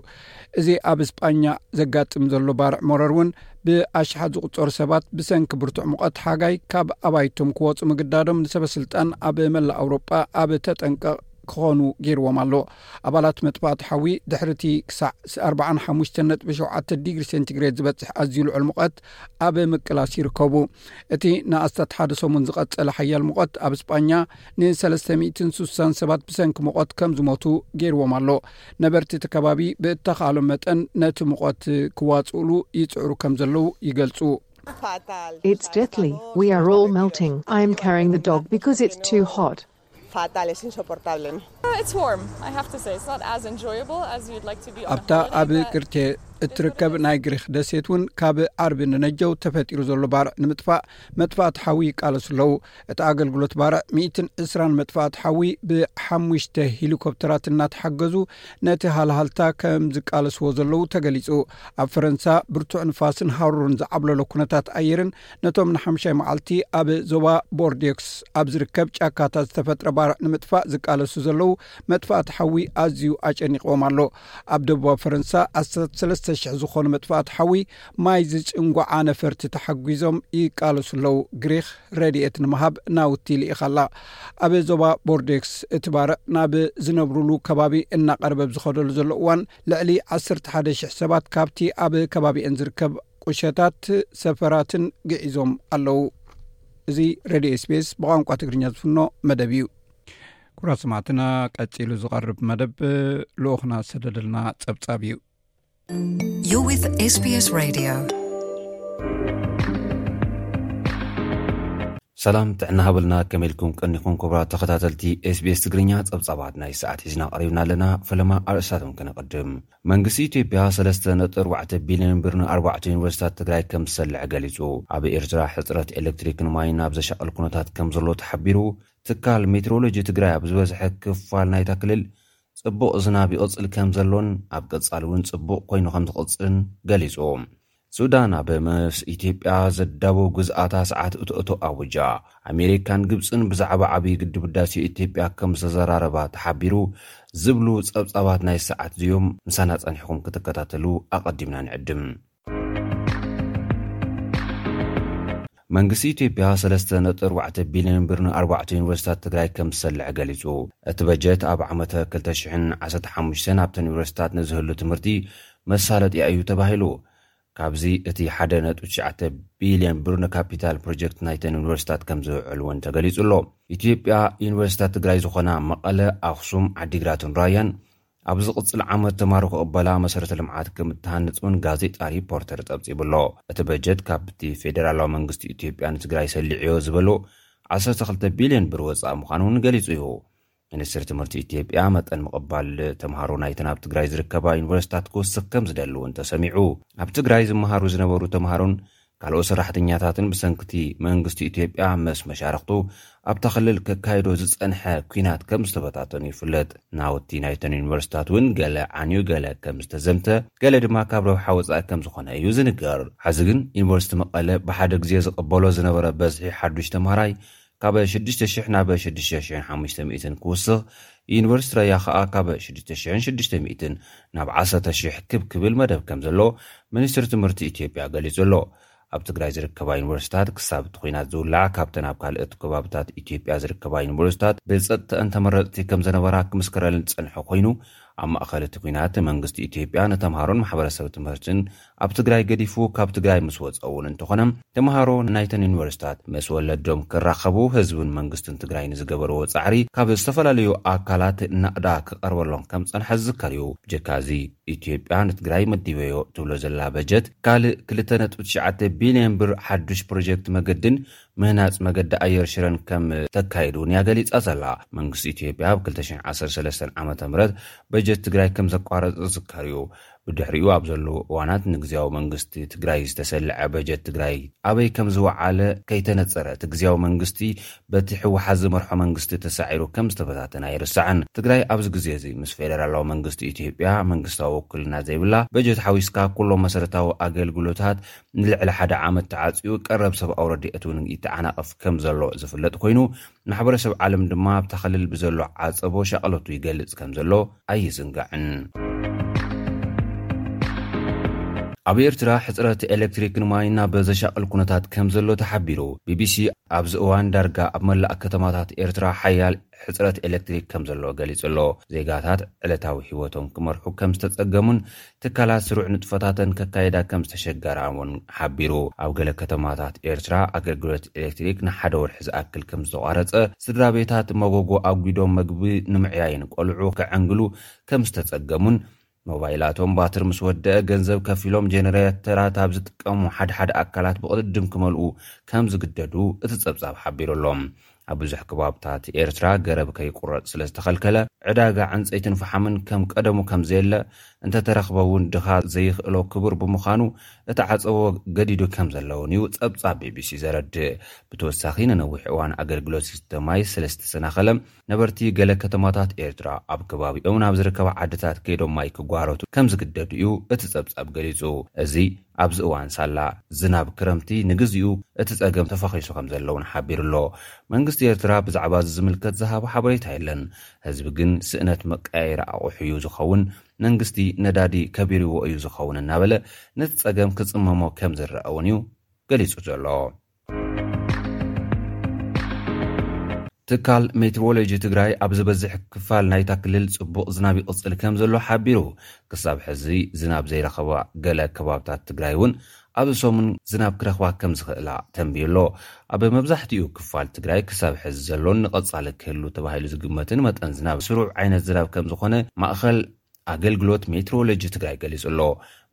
እዚ ኣብ እስጳኛ ዘጋጥም ዘሎ ባርዕ ሞረር እውን ብኣሽሓት ዝቝጸሩ ሰባት ብሰንኪ ብርቱዕ ሙቐት ሓጋይ ካብ ኣባይቶም ክወጹ ምግዳዶም ንሰበስልጣን ኣብ መላእ ኣውሮጳ ኣብ ተጠንቀቕ ክኾኑ ገይርዎም ኣሎ። ኣባላት መጥፋእቲ ሓዊ ድሕሪ'ቲ ክሳዕ ኣርባዓን ሓሙሽተን ነጥቢ ሸውዓተ ዲግሪ ሴንቲግሬድ ዝበጽሕ ኣዝዩ ልዑል ሙቐት ኣብ ምቅላስ ይርከቡ። እቲ ንኣስታት ሓደ ሰሙን ዝቐጸለ ሓያል ሙቐት ኣብ ስጳኛ ንሰለስተ ሚእትን ስሳን ሰባት ብሰንኪ ሙቐት ከም ዝሞቱ ገይርዎም ኣሎ። ነበርቲ እቲ ከባቢ ብእተኻእሎም መጠን ነቲ ሙቐት ክዋጽኡሉ ይጽዕሩ ከም ዘለዉ ይገልጹ። It's deathly. We are all melting. I am carrying the dog because it's too hot. ኣብታ ኣብ ግርቴ እትርከብ ናይ ግሪክ ደሴት እውን ካብ ዓርቢ ንነጀው ተፈጢሩ ዘሎ ባርዕ ንምጥፋእ መጥፋእቲ ሓዊ ይቃለሱ ኣለዉ እቲ ኣገልግሎት ባርዕ ሚትን እስራን መጥፋእቲ ሓዊ ብሓሙሽተ ሄሊኮፕተራት እናተሓገዙ ነቲ ሃልሃልታ ከም ዝቃለስዎ ዘለዉ ተገሊጹ ኣብ ፈረንሳ ብርቱዕ ንፋስን ሃሩሩን ዝዓብለሎ ኩነታት ኣየርን ነቶም ንሓምሻይ መዓልቲ ኣብ ዞባ ቦርዴክስ ኣብ ዝርከብ ጫካታት ዝተፈጥረ ባርዕ ንምጥፋእ ዝቃለሱ ዘለዉ መጥፋእቲ ሓዊ ኣዝዩ ኣጨኒቕዎም ኣሎ ኣብ ደቡባዊ ፈረንሳ ኣስታት ሰለስተ ሽሕ ዝኾኑ መጥፋእቲ ሓዊ ማይ ዝጭንጓዓ ነፈርቲ ተሓጒዞም ይቃለሱ ኣለዉ ግሪኽ ረድኤት ንምሃብ ናውቲ ልኢኻ ኣላ ኣብ ዞባ ቦርዴክስ እቲ ባርዕ ናብ ዝነብሩሉ ከባቢ እናቐረበ ዝኸደሉ ዘሎ እዋን ልዕሊ ዓሰርተ ሓደ ሽሕ ሰባት ካብቲ ኣብ ከባቢኤን ዝርከብ ቁሸታት ሰፈራትን ግዒዞም ኣለዉ እዚ ረድዮ ስፔስ ብቋንቋ ትግርኛ ዝፍኖ መደብ እዩ ኩብራት ስማዕትና ቀፂሉ ዝቐርብ መደብ ልኡክና ዝሰደደልና ፀብፃብ እዩ ሰላም ጥዕና ሃበልና ከመ ኢልኩም ቀኒኹም ኩብራት ተኸታተልቲ ስቤስ ትግርኛ ፀብፃባት ናይ ሰዓት ሒዝና ቀሪብና ኣለና ፈለማ ኣርእስታቶም ከነቐድም መንግስቲ ኢትዮጵያ ሰለስተ ነጥቢ ኣርባዕተ ቢልዮን ብር ንኣርባዕተ ዩኒቨርሲታት ትግራይ ከም ዝሰልዐ ገሊፁ። ኣብ ኤርትራ ሕፅረት ኤሌክትሪክን ማይን ኣብ ዘሻቕል ኩነታት ከም ዘሎ ተሓቢሩ። ትካል ሜትሮሎጂ ትግራይ ኣብ ዝበዝሐ ክፋል ናይታ ክልል ፅቡቕ ዝናብ ይቕፅል ከም ዘሎን ኣብ ቀፃሊ እውን ፅቡቕ ኮይኑ ከም ዝቕፅልን ገሊፁ። ሱዳን ኣብ ምስ ኢትዮጵያ ዘዳብው ግዝኣታ ሰዓት እቶእቶ ኣዊጃ። ኣሜሪካን ግብጽን ብዛዕባ ዓብይ ግድብ ህዳሴ ኢትዮጵያ ከም ዝተዘራረባ ተሓቢሩ ዝብሉ ጸብጻባት ናይ ሰዓት ዚዮም ምሳና ጸኒሕኩም ክትከታተሉ ኣቐዲምና ንዕድም። መንግስቲ ኢትዮጵያ ሰለስተ ነጥቢ ኣርባዕተ ቢልዮን ብር ንኣርባዕቱ ዩኒቨርሲታት ትግራይ ከም ዝሰልዐ ገሊፁ። እቲ በጀት ኣብ ዓመተ ክልተ ሽሕን ዓሰርተ ሓሙሽተን ኣብተን ዩኒቨርሲታት ንዝህሉ ትምህርቲ መሳለጢያ እዩ ተባሂሉ። ካብዚ እቲ ሓደ ነጥቢ ትሽዓተ ቢልዮን ብር ንካፒታል ፕሮጀክት ናይተን ዩኒቨርሲታት ከም ዝውዕል እውን ተገሊፁ ኣሎ። ኢትዮጵያ ዩኒቨርሲታት ትግራይ ዝኾና መቐለ፣ ኣኽሱም፣ ዓዲግራትን ራያን ኣብ ዝቕጽል ዓመት ተማሃሮ ክቕበላ መሰረተ ልምዓት ከም እትሃንጽ እውን ጋዜጣ ሪፖርተር ጸብጺቡ ኣሎ። እቲ በጀት ካብቲ ፌደራላዊ መንግስቲ ኢትዮጵያ ንትግራይ ሰሊዑዮ ዝበሎ ዓሰርተ ክልተ ቢልዮን ብር ወጻኢ ምዃኑ እውን ገሊጹ እዩ። ሚኒስትሪ ትምህርቲ ኢትዮጵያ መጠን ምቕባል ተምሃሮ ናይተን ኣብ ትግራይ ዝርከባ ዩኒቨርሲታት ክውስኽ ከም ዝደሊ እውን ተሰሚዑ። ኣብ ትግራይ ዝመሃሩ ዝነበሩ ተምሃሮን ካልኦት ሰራሕተኛታትን ብሰንኪ'ቲ መንግስቲ ኢትዮጵያ ምስ መሻርኽቱ ኣብታ ክልል ከካይዶ ዝጸንሐ ኲናት ከም ዝተበታተኑ ይፍለጥ። ናውቲ ናይተን ዩኒቨርሲቲታት እውን ገለ ዓንዩ ገለ ከም ዝተዘምተ ገለ ድማ ካብ ረብሓ ወጻኢ ከም ዝኾነ እዩ ዝንገር። ሐዚ ግን ዩኒቨርሲቲ መቐለ ብሓደ ግዜ ዝቕበሎ ዝነበረ በዝሒ ሓዱሽ ተምሃራይ ካብ ሽዱሽተ ሽሕ ናብ ሽዱሽተ ሽሕን ሓሙሽተ ሚእትን ክውስኽ፣ ዩኒቨርሲቲ ራያ ከኣ ካብ ሽዱሽተ ሽሕን ሽዱሽተ ሚእትን ናብ ዓሰርተ ሽሕ ክብ ክብል መደብ ከምዘሎ ሚኒስትሪ ትምህርቲ ኢትዮጵያ ገሊጹ ኣሎ። ኣብ ትግራይ ዝርከባ ዩኒቨርሲታት ክሳብ እቲ ኲናት ዝውላዕ ካብተን ኣብ ካልኦት ከባብታት ኢትዮጵያ ዝርከባ ዩኒቨርሲታት ብጸጥተኣን ተመረጽቲ ከምዘነበራ ክምስከረለን ዝጸንሐ ኮይኑ፣ ኣብ ማእከል እቲ ኲናት መንግስቲ ኢትዮጵያ ንተምሃሮን ማሕበረሰብ ትምህርትን ኣብ ትግራይ ገዲፉ ካብ ትግራይ ምስ ወፀ እውን እንተኾነ ተምሃሮ ናይተን ዩኒቨርሲታት ምስ ወለዶም ክራኸቡ ህዝብን መንግስትን ትግራይ ንዝገበርዎ ፃዕሪ ካብ ዝተፈላለዩ ኣካላት ናእዳ ክቐርበሎም ከም ፀንሐ ዝዝከር እዩ። ብጀካ እዚ ኢትዮጵያ ንትግራይ መዲበዮ ትብሎ ዘላ በጀት ካልእ ክልተ ነጥቢ ትሽዓተ ቢሊየን ብር ሓዱሽ ፕሮጀክት መገዲን ምህናፅ መገዲ ኣየር ሽረን ከም ተካይድ እውን እያ ገሊፃ ዘላ። መንግስቲ ኢትዮጵያ ኣብ ክልተ ሽሕ ዓሰርተ ሰለስተ ዓመተ ምህረት በጀት ትግራይ ከም ዘቋረፀ ዝዝከር እዩ። ብድሕሪኡ ኣብ ዘለዉ እዋናት ንግዝያዊ መንግስቲ ትግራይ ዝተሰልዐ በጀት ትግራይ ኣበይ ከምዝወዓለ ከይተነፀረ እቲ ግዝያዊ መንግስቲ በቲ ህወሓት ዝመርሖ መንግስቲ ተሳዒሩ ከምዝተበታተነ ኣይርሳዕን። ትግራይ ኣብዚ ግዜ እዚ ምስ ፌደራላዊ መንግስቲ ኢትዮጵያ መንግስታዊ ውክልና ዘይብላ በጀት ሓዊስካ ኩሎም መሰረታዊ ኣገልግሎታት ንልዕሊ ሓደ ዓመት ተዓፅዩ ቀረብ ሰብኣዊ ረድኤት እውን ይተዓናቐፍ ከምዘሎ ዝፍለጥ ኮይኑ ማሕበረሰብ ዓለም ድማ ኣብታ ክልል ብዘሎ ዓፀቦ ሻቕለቱ ይገልፅ ከምዘሎ ኣይዝንጋዕን። ኣብ ኤርትራ ሕፅረት ኤሌክትሪክን ማይን ኣብ ዘሻቕል ኩነታት ከምዘሎ ተሓቢሩ። ቢቢሲ ኣብዚ እዋን ዳርጋ ኣብ መላእ ከተማታት ኤርትራ ሓያል ሕፅረት ኤሌክትሪክ ከምዘሎ ገሊፁ ኣሎ። ዜጋታት ዕለታዊ ህይወቶም ክመርሑ ከምዝተፀገሙን ትካላት ስሩዕ ንጥፈታተን ከካይዳ ከም ዝተሸገራ'ውን ሓቢሩ። ኣብ ገለ ከተማታት ኤርትራ ኣገልግሎት ኤሌክትሪክ ንሓደ ወርሒ ዝኣክል ከም ዝተቋረጸ፣ ስድራቤታት መጎጎ ኣጒዶም መግቢ ንምዕያይን ቆልዑ ከዐንግሉ ከም ዝተጸገሙን፣ ሞባይላቶም ባትሪ ምስ ወደኣ ገንዘብ ከፊሎም ጀነረተራት ኣብ ዝጥቀሙ ሓድሓደ ኣካላት ብቕድድም ክመልኡ ከም ዝግደዱ እቲ ጸብጻብ ሓቢሩ ኣሎ። ኣብ ብዙሕ ክባብታት ኤርትራ ገረብ ከይቁረጽ ስለ ዝተኸልከለ፣ ዕዳጋ ዕንጸይትን ፈሓምን ከም ቀደሙ ከም ዘየለ፣ እንተ ተረኽበ ውን ድኻ ዘይኽእሎ ክቡር ብምዃኑ እቲ ዓጸቦ ገዲዱ ከም ዘሎ ውን እዩ ጸብጻብ ቢቢሲ ዘረድእ። ብተወሳኺ ንነዊሕ እዋን ኣገልግሎት ዝስተ ማይ ስለ ዝተሰናኸለ፣ ነበርቲ ገለ ከተማታት ኤርትራ ኣብ ከባቢኦም ናብ ዝርከባ ዓድታት ከይዶም ማይ ክጓሃረቱ ከም ዝግደዱ እዩ እቲ ጸብጻብ ገሊጹ። እዚ። ኣብዚ እዋን ሳላ ዝናብ ክረምቲ ንግዚኡ እቲ ፀገም ተፋኺሱ ከምዘሎ እውን ሓቢሩ ኣሎ። መንግስቲ ኤርትራ ብዛዕባ እዚ ዝምልከት ዝሃቦ ሓበሬታ የለን። ህዝቢ ግን ስእነት መቀያየሪ ኣቑሑ እዩ ዝኸውን፣ መንግስቲ ነዳዲ ከቢርዎ እዩ ዝኸውን እናበለ ነቲ ፀገም ክፅመሞ ከምዝረኣ እውን እዩ ገሊፁ ዘሎ። ትካል ሜትሮሎጂ ትግራይ ኣብ ዝበዝሕ ክፋል ናይታ ክልል ፅቡቕ ዝናብ ይቕፅል ከም ዘሎ ሓቢሩ። ክሳብ ሕዚ ዝናብ ዘይረኸባ ገለ ከባብታት ትግራይ እውን ኣብዚ ሰሙን ዝናብ ክረኽባ ከም ዝኽእላ ተንብዩ ኣሎ። ኣብ መብዛሕትኡ ክፋል ትግራይ ክሳብ ሕዚ ዘሎን ንቐፃሊ ክህሉ ተባሂሉ ዝግመትን መጠን ዝናብ ስሩዕ ዓይነት ዝናብ ከም ዝኾነ ማእኸል ኣገልግሎት ሜትሮሎጂ ትግራይ ገሊፁ'ሎ።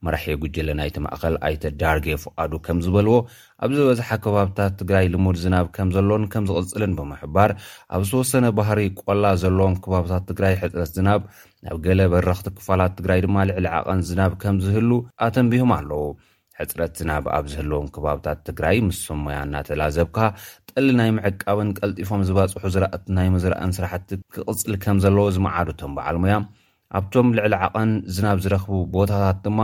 መራሒ ጉጅለ ናይቲ ማእኸል ኣይተ ዳርጌ ፍቓዱ ከምዝበልዎ፣ ኣብ ዝበዝሓ ከባብታት ትግራይ ልሙድ ዝናብ ከምዘሎን ከምዝቕፅልን ብምሕባር፣ ኣብ ዝተወሰነ ባህሪ ቆላ ዘለዎም ከባብታት ትግራይ ሕፅረት ዝናብ፣ ኣብ ገለ በረኽቲ ክፋላት ትግራይ ድማ ልዕሊ ዓቐን ዝናብ ከምዝህሉ ኣተንቢሆም ኣለው። ሕፅረት ዝናብ ኣብ ዝህልዎም ከባብታት ትግራይ ምስ ሰብ ሞያ እናተላዘብካ ጠሊ ናይ ምዕቃብን ቀልጢፎም ዝባፅሑ ዝራእቲ ናይ ምዝራእን ስራሕቲ ክቕፅል ከምዘለዎ ዝመዓዱ እቶም በዓል ሞያ፣ ኣብቶም ልዕሊ ዓቐን ዝናብ ዝረኽቡ ቦታታት ድማ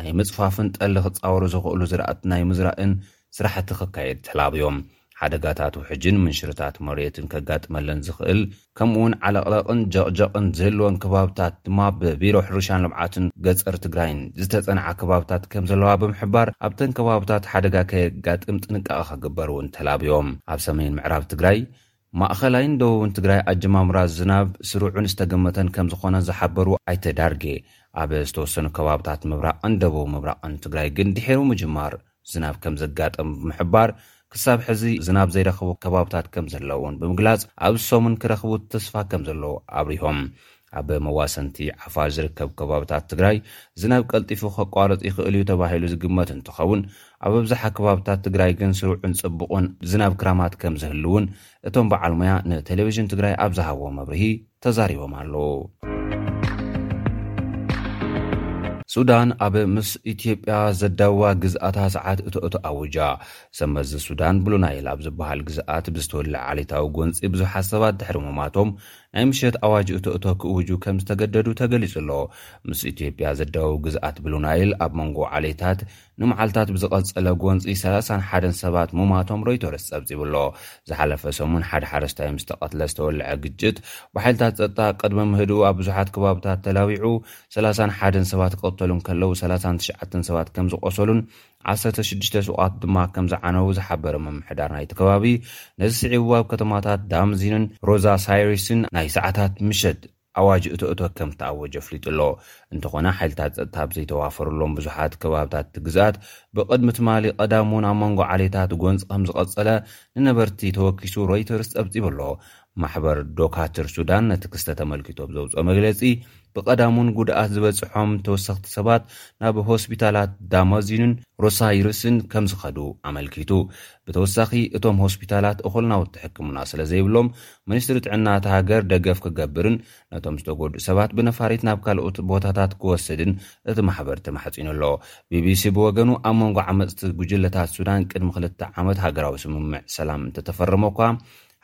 ናይ ምፅፋፍን ጠሊ ክፃወሩ ዝኽእሉ ዝራእቲ ናይ ምዝራእን ስራሕቲ ክካየድ ተላብዮም። ሓደጋታት ውሕጅን ምንሽርታት መሬትን ከጋጥመለን ዝኽእል ከምኡ'ውን ዓለቕለቕን ጀቕጀቕን ዝህልወን ከባብታት ድማ ብቢሮ ሕርሻን ልምዓትን ገፀር ትግራይን ዝተፀንዓ ከባብታት ከምዘለዋ ብምሕባር ኣብተን ከባብታት ሓደጋ ከየጋጥም ጥንቃቐ ክግበር እውን ተላብዮም። ኣብ ሰሜን ምዕራብ ትግራይ፣ ማእኸላይን ደቡብን ትግራይ ኣጀማምራ ዝናብ ስሩዕን ዝተገመተን ከምዝኾነ ዝሓበሩ ኣይተ ዳርጌ፣ ኣብ ዝተወሰኑ ከባብታት ምብራቕን ደቡብ ምብራቕን ትግራይ ግን ድሒሩ ምጅማር ዝናብ ከም ዘጋጠመ ብምሕባር፣ ክሳብ ሕዚ ዝናብ ዘይረኸቡ ከባብታት ከም ዘለዉ'ውን ብምግላጽ፣ ኣብዚ ሰሙን ክረኽቡ ተስፋ ከም ዘለዎ ኣብሪሆም። ኣብ መዋሰንቲ ዓፋር ዝርከቡ ከባብታት ትግራይ ዝናብ ቀልጢፉ ከቋርጽ ይኽእል'ዩ ተባሂሉ ዝግመት እንትኸውን፣ ኣብ ኣብዝሓ ከባብታት ትግራይ ግን ስሩዕን ጽቡቕን ዝናብ ክራማት ከም ዝህሉ'ውን እቶም በዓል ሞያ ንቴሌቪዥን ትግራይ ኣብ ዝሃብዎ መብርሂ ተዛሪቦም ኣለው። ሱዳን ኣብ ምስ ኢትዮጵያ ዘዳውባ ግዝኣታ ሰዓት እቶእቶ ኣዊጃ። ሰብ መዚ ሱዳን ብሉ ናይል ኣብ ዝበሃል ግዝኣት ብዝተወልዐ ዓሌታዊ ጎንፂ ብዙሓት ሰባት ድሕሪ ሙማቶም ናይ ምሸት ኣዋጅ እቶእቶ ክእውጁ ከም ዝተገደዱ ተገሊፁ ኣሎ። ምስ ኢትዮጵያ ዘዳውብ ግዝኣት ብሉ ናይል ኣብ መንጎ ዓሌታት ንመዓልታት ብዝቐጸለ ጎንጺ ሰላሳን ሓደን ሰባት ምሟቶም ሮይተርስ ጸብጺቡ'ሎ። ዝሓለፈ ሰሙን ሓደ ሓረስታይ ምስ ተቐትለ ዝተወልዐ ግጭት፣ ብሓይልታት ጸጥታ ቅድሚ ምህድኡ ኣብ ብዙሓት ከባብታት ተላቢዑ ሰላሳን ሓደን ሰባት ክቕተሉ እንከለዉ ሰላሳን ትሽዓተን ሰባት ከም ዝቖሰሉን ዓሰርተ ሽዱሽተ ሱቓት ድማ ከም ዝዓነዉ ዝሓበረ ምምሕዳር ናይቲ ከባቢ፣ ነዚ ስዒቡ ኣብ ከተማታት ዳምዚንን ሮዛ ሳይሪስን ናይ ሰዓታት ምሸት ኣዋጅ እቶ እቶ ከም ዝተኣወጀ ኣፍሊጡ ኣሎ። እንተኾነ ሓይልታት ጸጥታ ኣብ ዘይተዋፈርሎም ብዙሓት ከባብታት እቲ ግዝኣት ብቕድሚ ትማሊ ቀዳም'ውን ኣብ መንጎ ዓሌታት ጎንጺ ከም ዝቐጸለ ንነበርቲ ተወኪሱ ሮይተርስ ጸብጺቡ ኣሎ። ማሕበር ዶካትር ሱዳን ነቲ ክስተት ኣመልኪቱ ኣብ ዘውጽኦ መግለጺ ብቐዳም'ውን ጉድኣት ዝበጽሖም ተወሰኽቲ ሰባት ናብ ሆስፒታላት ዳማዚንን ሮሳይርስን ከም ዝኸዱ ኣመልኪቱ። ብተወሳኺ እቶም ሆስፒታላት እኹል ናውቲ ሕክምና ስለዘይብሎም ሚኒስትሪ ጥዕና እታ ሃገር ደገፍ ክገብርን ነቶም ዝተጎድኡ ሰባት ብነፋሪት ናብ ካልኦት ቦታታት ክወስድን እቲ ማሕበር ተማሕጺኑ ኣሎ። ቢቢሲ ብወገኑ ኣብ መንጎ ዓመጽቲ ጉጅለታት ሱዳን ቅድሚ ክልተ ዓመት ሃገራዊ ስምምዕ ሰላም እንተተፈረመ'ኳ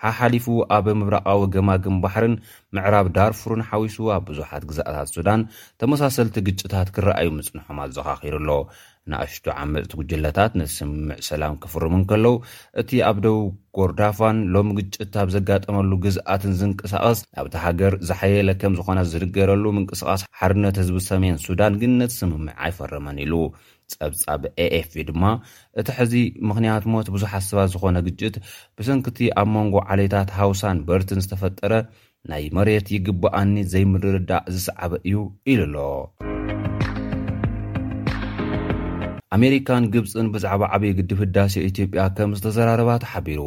ሓሓሊፉ ኣብ ምብራቓዊ ገማግም ባሕርን ምዕራብ ዳርፉርን ሓዊሱ ኣብ ብዙሓት ግዝኣታት ሱዳን ተመሳሰልቲ ግጭታት ክረኣዩ ምጽንሖም ኣዘኻኺሩ ኣሎ። ናእሽቱ ዓመጽቲ ጉጅለታት ነቲ ስምምዕ ሰላም ክፍርሙ እንከለዉ፣ እቲ ኣብ ደቡብ ኮርዳፋን ሎሚ ግጭት ኣብ ዘጋጠመሉ ግዝኣትን ዝንቀሳቐስ ኣብታ ሃገር ዝሓየለ ከምዝኾነ ዝንገረሉ ምንቅስቓስ ሓርነት ህዝቢ ሰሜን ሱዳን ግን ነቲ ስምምዕ ኣይፈረመን ኢሉ ጸብጻብ ኤኤፍፒ ድማ፣ እቲ ሕዚ ምኽንያት ሞት ብዙሓት ሰባት ዝዀነ ግጭት፣ ብሰንኪ እቲ ኣብ መንጎ ዓሌታት ሃውሳን በርትን ዝተፈጠረ ናይ መሬት ይግብኣኒ ዘይምርድዳእ ዝሰዓበ እዩ ኢሉ ኣሎ። ኣሜሪካን ግብጽን ብዛዕባ ዓብዪ ግድብ ህዳሴ ኢትዮጵያ ከም ዝተዘራረባ ተሓቢሩ።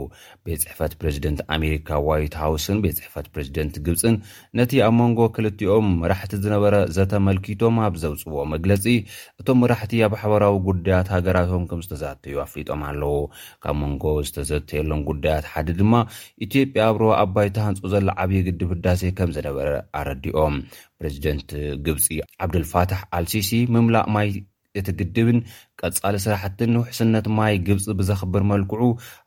ቤት ጽሕፈት ፕረዚደንት ኣሜሪካ ዋይት ሃውስን ቤት ጽሕፈት ፕረዚደንት ግብጽን ነቲ ኣብ መንጎ ክልቲኦም መራሕቲ ዝነበረ ዘተ መልኪቶም ኣብ ዘውጽዎ መግለጺ እቶም መራሕቲ ኣብ ሓበራዊ ጉዳያት ሃገራቶም ከም ዝተዛተዩ ኣፍሊጦም ኣለዉ። ካብ መንጎ ዝተዘተየሎም ጉዳያት ሓደ ድማ ኢትዮጵያ ኣብ ሩባ ኣባይ ተሃንጾ ዘላ ዓብዪ ግድብ ህዳሴ ከም ዝነበረ ኣረዲኦም። ፕረዚደንት ግብጺ ዓብደልፋታሕ ኣልሲሲ ምምላእ ማይ እቲ ግድብን ቀፃሊ ስራሕትን ውሕስነት ማይ ግብፂ ብዘኽብር መልክዑ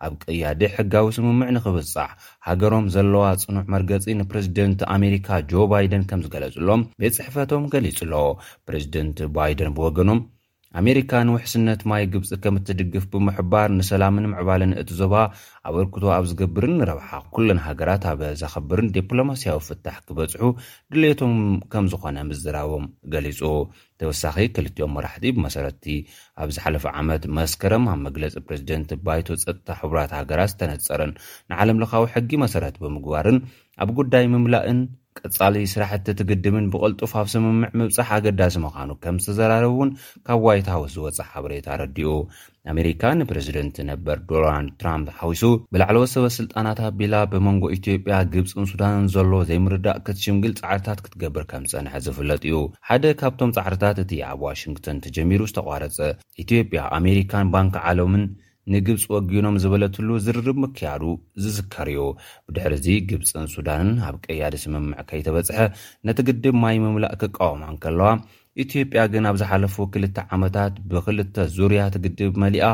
ኣብ ቀያዲ ሕጋዊ ስምምዕ ንኽብፃሕ ሃገሮም ዘለዋ ፅኑዕ መርገፂ ንፕረዚደንት ኣሜሪካ ጆ ባይደን ከምዝገለፅሎም ቤት ፅሕፈቶም ገሊፁ'ሎ። ፕረዚደንት ባይደን ብወገኖም ኣሜሪካ ንውሕስነት ማይ ግብፂ ከምትድግፍ ብምሕባር ንሰላምን ምዕባለን እቲ ዞባ ኣበርክቶ ኣብ ዝገብርን ንረብሓ ኩለን ሃገራት ኣብ ዘኽብርን ዲፕሎማሲያዊ ፍታሕ ክበፅሑ ድሌቶም ከምዝኾነ ምዝራቦም ገሊፁ። ብተወሳኺ ክልቲኦም መራሕቲ ብመሰረት'ቲ ኣብ ዝሓለፈ ዓመት መስከረም ኣብ መግለጺ ፕረዚደንት ባይቶ ጸጥታ ሕቡራት ሃገራት ዝተነጸረን ንዓለምለኻዊ ሕጊ መሰረት ብምግባርን ኣብ ጉዳይ ምምላእን ቀጻሊ ስራሕቲ እቲ ግድብን ብቕልጡፍ ኣብ ስምምዕ ምብጻሕ ኣገዳሲ ምዃኑ ከምዝተዘራረቡ'ውን ካብ ዋይት ሃውስ ዝወጸ ሓበሬታ ኣረዲኡ። ኣሜሪካ ንፕረዚደንት ነበር ዶናልድ ትራምፕ ሓዊሱ ብላዕለዎት ሰበስልጣናት ኣቢላ ብመንጎ ኢትዮጵያ፣ ግብጽን ሱዳንን ዘሎ ዘይምርዳእ ክትሽምግል ጻዕርታት ክትገብር ከም ዝጸንሐት ዝፍለጥ እዩ። ሓደ ካብቶም ጻዕርታት እቲ ኣብ ዋሽንግተን ተጀሚሩ ዝተቋረጸ፣ ኢትዮጵያ፣ ኣሜሪካን ባንኪ ዓለምን ንግብጽ ወጊኖም ዝበለትሉ ዝርርብ ምክያዱ ዝዝከር እዩ። ብድሕሪ እዚ ግብጽን ሱዳንን ኣብ ቀያዲ ስምምዕ ከይተበጽሐ ነቲ ግድብ ማይ ምምላእ ክቃወማ እንከለዋ፣ ኢትዮጵያ ግን ኣብ ዝሓለፉ ክልተ ዓመታት ብክልተ ዙርያ እቲ ግድብ መሊኣ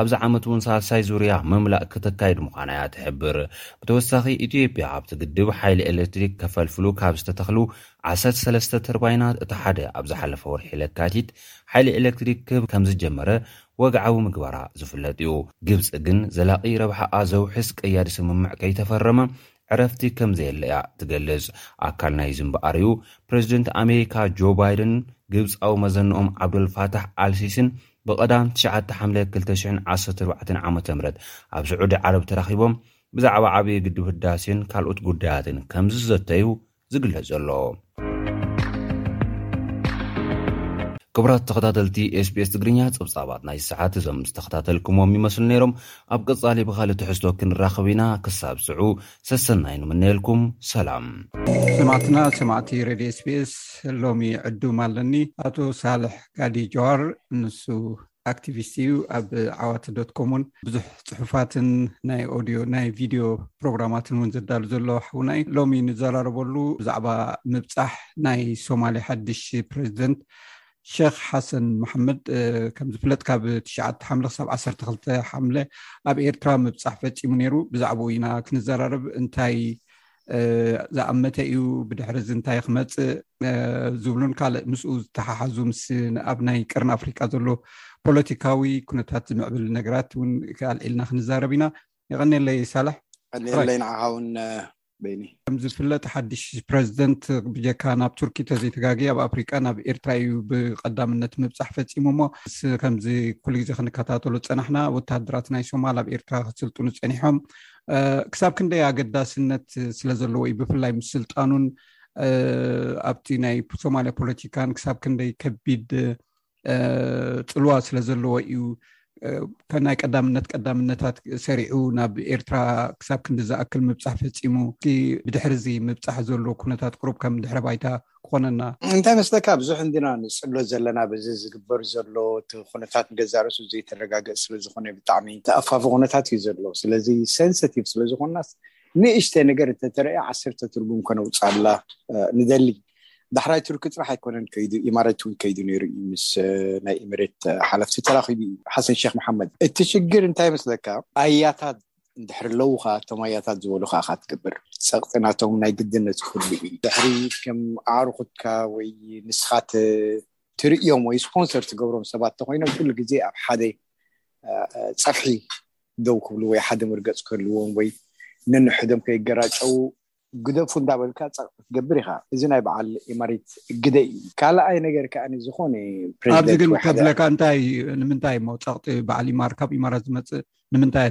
ኣብዚ ዓመት እውን ሳልሳይ ዙርያ ምምላእ ክተካይድ ምዃና እያ ትሕብር። ብተወሳኺ ኢትዮጵያ ኣብቲ ግድብ ሓይሊ ኤሌክትሪክ ከፈልፍሉ ካብ ዝተተኽሉ ዓሰርተ ሰለስተ ተርባይናት እቲ ሓደ ኣብ ዝሓለፈ ወርሒ ለካቲት ሓይሊ ኤሌክትሪክ ክህብ ከምዝጀመረ ወግዓዊ ምግባራ ዝፍለጥ እዩ። ግብፂ ግን ዘላቒ ረብሓኣ ዘውሕስ ቀያዲ ስምምዕ ከይተፈረመ ዕረፍቲ ከም ዘየለ'ያ ትገልጽ። ኣካል ናይዚ እምበኣር'ዩ ፕረዚደንት ኣሜሪካ ጆ ባይደንን ግብጻዊ መዘንኦም ዓብደል ፋታሕ ኣል ሲሲን ብቐዳም ትሽዓተ ሓምለ ክልተ ሽሕን ዓሰርተ ኣርባዕተን ዓመተ ምህረት ኣብ ስዑዲ ዓረብ ተራኺቦም ብዛዕባ ዓብዪ ግድብ ህዳሴን ካልኦት ጉዳያትን ከም ዝዘተዩ ዝግለጽ ዘሎ። ክቡራት ተኸታተልቲ SBS ትግርኛ ጸብጻባት ናይዚ ሰዓት እዞም ዝተኸታተልኩምዎም ይመስሉ ነይሮም። ኣብ ቀጻሊ ብኻልእ ትሕዝቶ ክንራኸብ ኢና። ክሳብ ሽዑ ሰሰናዩ ንምነየልኩም። ሰላም። ሰማዕትና ሰማዕቲ ሬድዮ ስፔስ ሎሚ ዕዱም ኣለኒ ኣቶ ሳልሕ ጋዲ ጀዋር ንሱ ኣክቲቪስት እዩ ኣብ ዓዋት ዶት ኮም ን ብዙሕ ፅሑፋትን ናይ ኦድዮ ናይ ቪድዮ ፕሮግራማትን እውን ዘዳሉ ዘሎ ሓውና እዩ ሎሚ ንዘራረበሉ ብዛዕባ ምብፃሕ ናይ ሶማሌ ሓድሽ ፕሬዚደንት ሸክ ሓሰን መሓመድ ከም ዝፍለጥ ካብ ትሽዓተ ሓምለ ክሳብ ዓሰርተ ክልተ ሓምለ ኣብ ኤርትራ ምብፃሕ ፈፂሙ ነይሩ ብዛዕባኡ ኢና ክንዘራረብ እንታይ ዝኣመተ እዩ ብድሕሪ እዚ እንታይ ክመፅእ ዝብሉን ካልእ ምስኡ ዝተሓሓዙ ምስ ንኣብ ናይ ቅርን ኣፍሪቃ ዘሎ ፖለቲካዊ ኩነታት ዝምዕብል ነገራት እውን ኣልዒልና ክንዛረብ ኢና ይቀኒለይ ሳላሕ ቀኒለይ ንዓኻውን በይኒ ከምዝፍለጥ ሓድሽ ፕረዚደንት ብጀካ ናብ ቱርኪ ተዘይተጋጊ ኣብ ኣፍሪቃ ናብ ኤርትራ እዩ ብቀዳምነት ምብፃሕ ፈፂሙ እሞ ከምዚ ኩሉ ግዜ ክንከታተሉ ዝፀናሕና ወተሃደራት ናይ ሶማል ኣብ ኤርትራ ክስልጥኑ ፀኒሖም ክሳብ ክንደይ ኣገዳስነት ስለ ዘለዎ እዩ ብፍላይ ምስ ስልጣኑን ኣብቲ ናይ ሶማልያ ፖለቲካን ክሳብ ክንደይ ከቢድ ፅልዋ ስለ ዘለዎ እዩ ከናይ ቀዳምነት ቀዳምነታት ሰሪዑ ናብ ኤርትራ ክሳብ ክንዲ ዝኣክል ምብፃሕ ፈፂሙ እቲ ብድሕሪ እዚ ምብፃሕ ዘሎ ኩነታት ቅሩብ ከም ድሕረ ባይታ ክኾነና። እንታይ መስለካ ብዙሕ እንዲና ንጽሎ ዘለና በዚ ዝግበር ዘሎ እቲ ኩነታት ንገዛእ ርእሱ ዘይተረጋገጽ ስለ ዝኾነ ብጣዕሚ ተኣፋፊ ኩነታት እዩ ዘሎ ስለዚ ሰንሰቲቭ ስለ ዝኾንናስ ንእሽተይ ነገር እንተተረእያ ዓሰርተ ትርጉም ከነውጻላ ንደሊ ዳሕራይ ቱርኪ ጥራሕ ኣይኮነን ከይዱ ኢማረት እውን ከይዱ ነይሩ እዩ ምስ ናይ ኢሚሬት ሓለፍቲ ተራኺቡ እዩ ሓሰን ሼክ መሓመድ እቲ ሽግር እንታይ መስለካ ኣያታት ድሕሪ ኣለዉ ከኣ እቶም ኣያታት ዝበሉኻ ኢኻ ትገብር። ጸቕጢ ናቶም ናይ ግድን እቲ ኩሉ እዩ። ድሕሪ ከም ኣዕሩኹትካ ወይ ንስኻ ትርእዮም ወይ ስፖንሰር ትገብሮም ሰባት ተኾይኖም ኩሉ ግዜ ኣብ ሓደ ጸፍሒ ደው ክብሉ ወይ ሓደ መርገጽ ክህልዎም ወይ ነንሕዶም ከይገራጨዉ ግደፉ እንዳበልካ ጸቕጢ ትገብር ኢኻ እዚ ናይ በዓል ኤማሪት ግደ እዩ ካልኣይ ነገር ከኣ ዝኾነ ኣብዚ ግን ከድለካ እንታይ ንምንታይ እሞ ጸቕጢ በዓል ኢማር ካብ ኢማራት ዝመጽእ ንምንታይ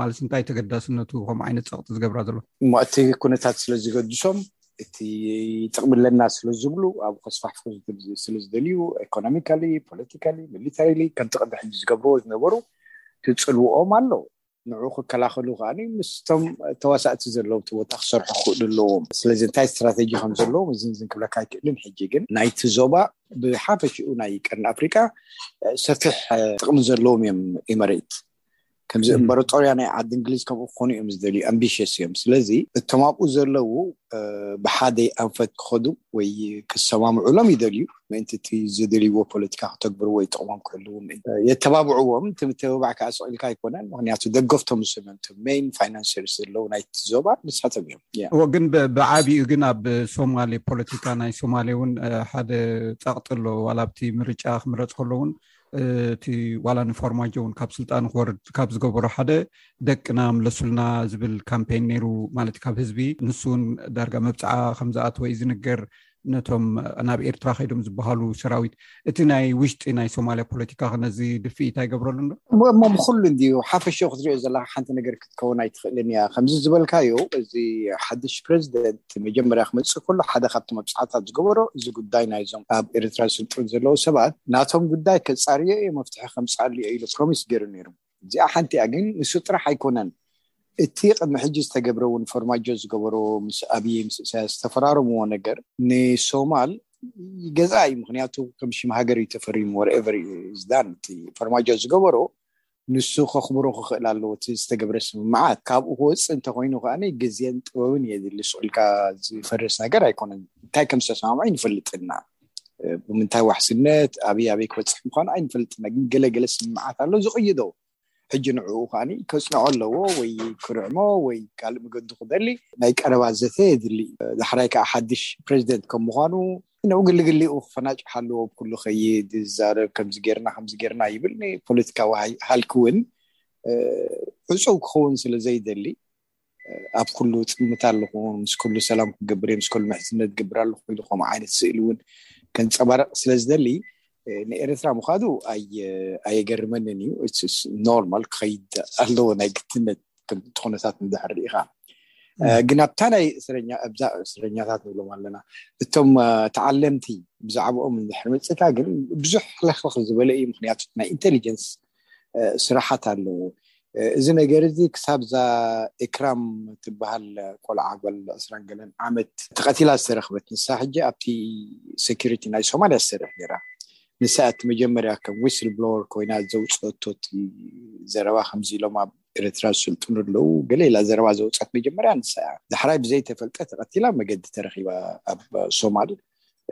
ማለት እንታይ ተገዳስነቱ ከምኡ ዓይነት ጸቕጢ ዝገብራ ዘሎ እሞ እቲ ኩነታት ስለ ዝገድሶም እቲ ጥቕሚ ኣለና ስለ ዝብሉ ኣብ ከስፋሕፍሑ ስለ ዝደልዩ ኢኮኖሚካሊ ፖለቲካሊ ሚሊታሪሊ ከምቲ ቅድሚ ሕጂ ዝገብርዎ ዝነበሩ ትጽልውኦም ኣሎ ንዑ ክከላኸሉ ከኣ ምስቶም ተዋሳእቲ ዘለውቲ ቦታ ክሰርሑ ክኽእሉ ኣለዎም ስለዚ እንታይ ስትራተጂ ከም ዘለዎም እዝን እዝን ክብለካ ኣይክእልን ሕጂ ግን ናይቲ ዞባ ብሓፈሽኡ ናይ ቀርኒ ኣፍሪቃ ሰፊሕ ጥቕሚ ዘለዎም እዮም ኤመሬት ከምዚ እምበረጦርያ ናይ ዓዲ እንግሊዝ ከምኡ ክኾኑ እዮም ዝደልዩ ኣምቢሽስ እዮም ስለዚ እቶም ኣብኡ ዘለዉ ብሓደ ኣንፈት ክኸዱ ወይ ክሰማምዑሎም ይደልዩ ምእንቲ እቲ ዝድልይዎ ፖለቲካ ክተግብርዎ ይጠቕሞም ክህልው የተባብዕዎም እቲ ምተባባዕ ከዓ ስቂልካ ኣይኮነን ምክንያቱ ደገፍቶም ዝሰመንቱ ሜይን ፋይናንሰርስ ዘለዉ ናይቲ ዞባ ንሳቶም እዮም ግን ብዓብኡ ግን ኣብ ሶማሌ ፖለቲካ ናይ ሶማሌ እውን ሓደ ፀቕጢ ኣሎ ዋላ ኣብቲ ምርጫ ክምረፅ ከሎ እውን እቲ ዋላ ንፎርማጆ እውን ካብ ስልጣን ክወርድ ካብ ዝገበሩ ሓደ ደቅና ምለሱልና ዝብል ካምፔን ነይሩ ማለት ካብ ህዝቢ ንሱ እውን ዳርጋ መብፅዓ ከምዝኣተወ እዩ ዝንገር ነቶም ናብ ኤርትራ ከይዶም ዝበሃሉ ሰራዊት እቲ ናይ ውሽጢ ናይ ሶማልያ ፖለቲካ ክነዚ ድፍኢት ኣይገብረሉ ዶ እሞ ብኩሉ እንድዩ ሓፈሽ ክትሪኦ ዘለካ ሓንቲ ነገር ክትከውን ኣይትኽእልን እያ ከምዚ ዝበልካዮ እዚ ሓድሽ ፕረዚደንት መጀመርያ ክመፅእ ከሎ ሓደ ካብቲ መብፅዓታት ዝገበሮ እዚ ጉዳይ ናይዞም ኣብ ኤርትራ ዝስልጥኑ ዘለዉ ሰባት ናቶም ጉዳይ ከፃርዮ እየ መፍትሒ ከምፅኣሉ እየ ኢሉ ፕሮሚስ ገይሩ ነይሩ እዚኣ ሓንቲ እያ ግን ንሱ ጥራሕ ኣይኮነን እቲ ቅድሚ ሕጂ ዝተገብረ እውን ፎርማጆ ዝገበሮ ምስ ኣብይ ምስ እሳያስ ዝተፈራረምዎ ነገር ንሶማል ይገዝኣ እዩ ምክንያቱ ከም ሽም ሃገር እዩ ተፈሪሙ ወርኤቨር ዝዳን እቲ ፎርማጆ ዝገበሮ ንሱ ከኽብሮ ክኽእል ኣለዎ እቲ ዝተገብረ ስምምዓት ካብኡ ክወፅእ እንተኮይኑ ከዓ ግዜን ጥበብን የድሊ ስቁልካ ዝፈርስ ነገር ኣይኮነን እንታይ ከም ዝተሰማምዑ ይንፈልጥ እና ብምንታይ ዋሕስነት ኣበይ ኣበይ ክበፅሕ ምዃኑ ኣይንፈልጥና ግን ገለ ገለ ስምምዓት ኣሎ ዝቕይዶ ሕጂ ንዕኡ ከዓኒ ከጽንዖ ኣለዎ ወይ ክርዕሞ ወይ ካልእ መገዱ ክደሊ ናይ ቀረባ ዘተ የድሊ ዳሕራይ ከዓ ሓድሽ ፕሬዚደንት ከም ምዃኑ ነው ግልግሊኡ ክፈናጭሕ ኣለዎ ብኩሉ ከይድ ዝዛረብ ከምዚ ጌርና ከምዚ ጌርና ይብል ንፖለቲካዊ ሃልኪ እውን ዕፁው ክኸውን ስለ ዘይደሊ ኣብ ኩሉ እጥምት ኣለኹ፣ ምስ ኩሉ ሰላም ክገብር እየ፣ ምስ ኩሉ ምሕዝነት ክገብር ኣለኹ ኢሉ ከምኡ ዓይነት ስእሊ እውን ከንፀባርቕ ስለ ዝደሊ ንኤርትራ ምዃዱ ኣየገርመንን እዩ። ኖርማል ክኸይድ ኣለዎ ናይ ግትነት ከምቲ ኩነታት ንድሕር ርኢኻ ግን ኣብታ ናይ እስረኛ ኣብዛ እስረኛታት ንብሎም ኣለና እቶም ተዓለምቲ ብዛዕባኦም እንድሕር መፅእካ ግን ብዙሕ ሕልኽልኽ ዝበለ እዩ ምክንያቱ ናይ ኢንቴሊጀንስ ስራሓት ኣለዉ እዚ ነገር እዚ ክሳብ እዛ ኢክራም ትበሃል ቆልዓ ጓል ዕስራን ገለን ዓመት ተቐቲላ ዝተረኽበት ንሳ ሕጂ ኣብቲ ሴኩሪቲ ናይ ሶማልያ ትሰርሕ ነይራ ንሳ እቲ መጀመርያ ከም ዊስል ብሎወር ኮይና ዘውፅኦቶ እቲ ዘረባ ከምዚ ኢሎም ኣብ ኤርትራ ዝስልጥኑ ኣለዉ ገለ ኢላ ዘረባ ዘውፀት መጀመርያ ንሳ እያ ዳሕራይ ብዘይተፈልጠ ተቐቲላ መገዲ ተረኺባ ኣብ ሶማል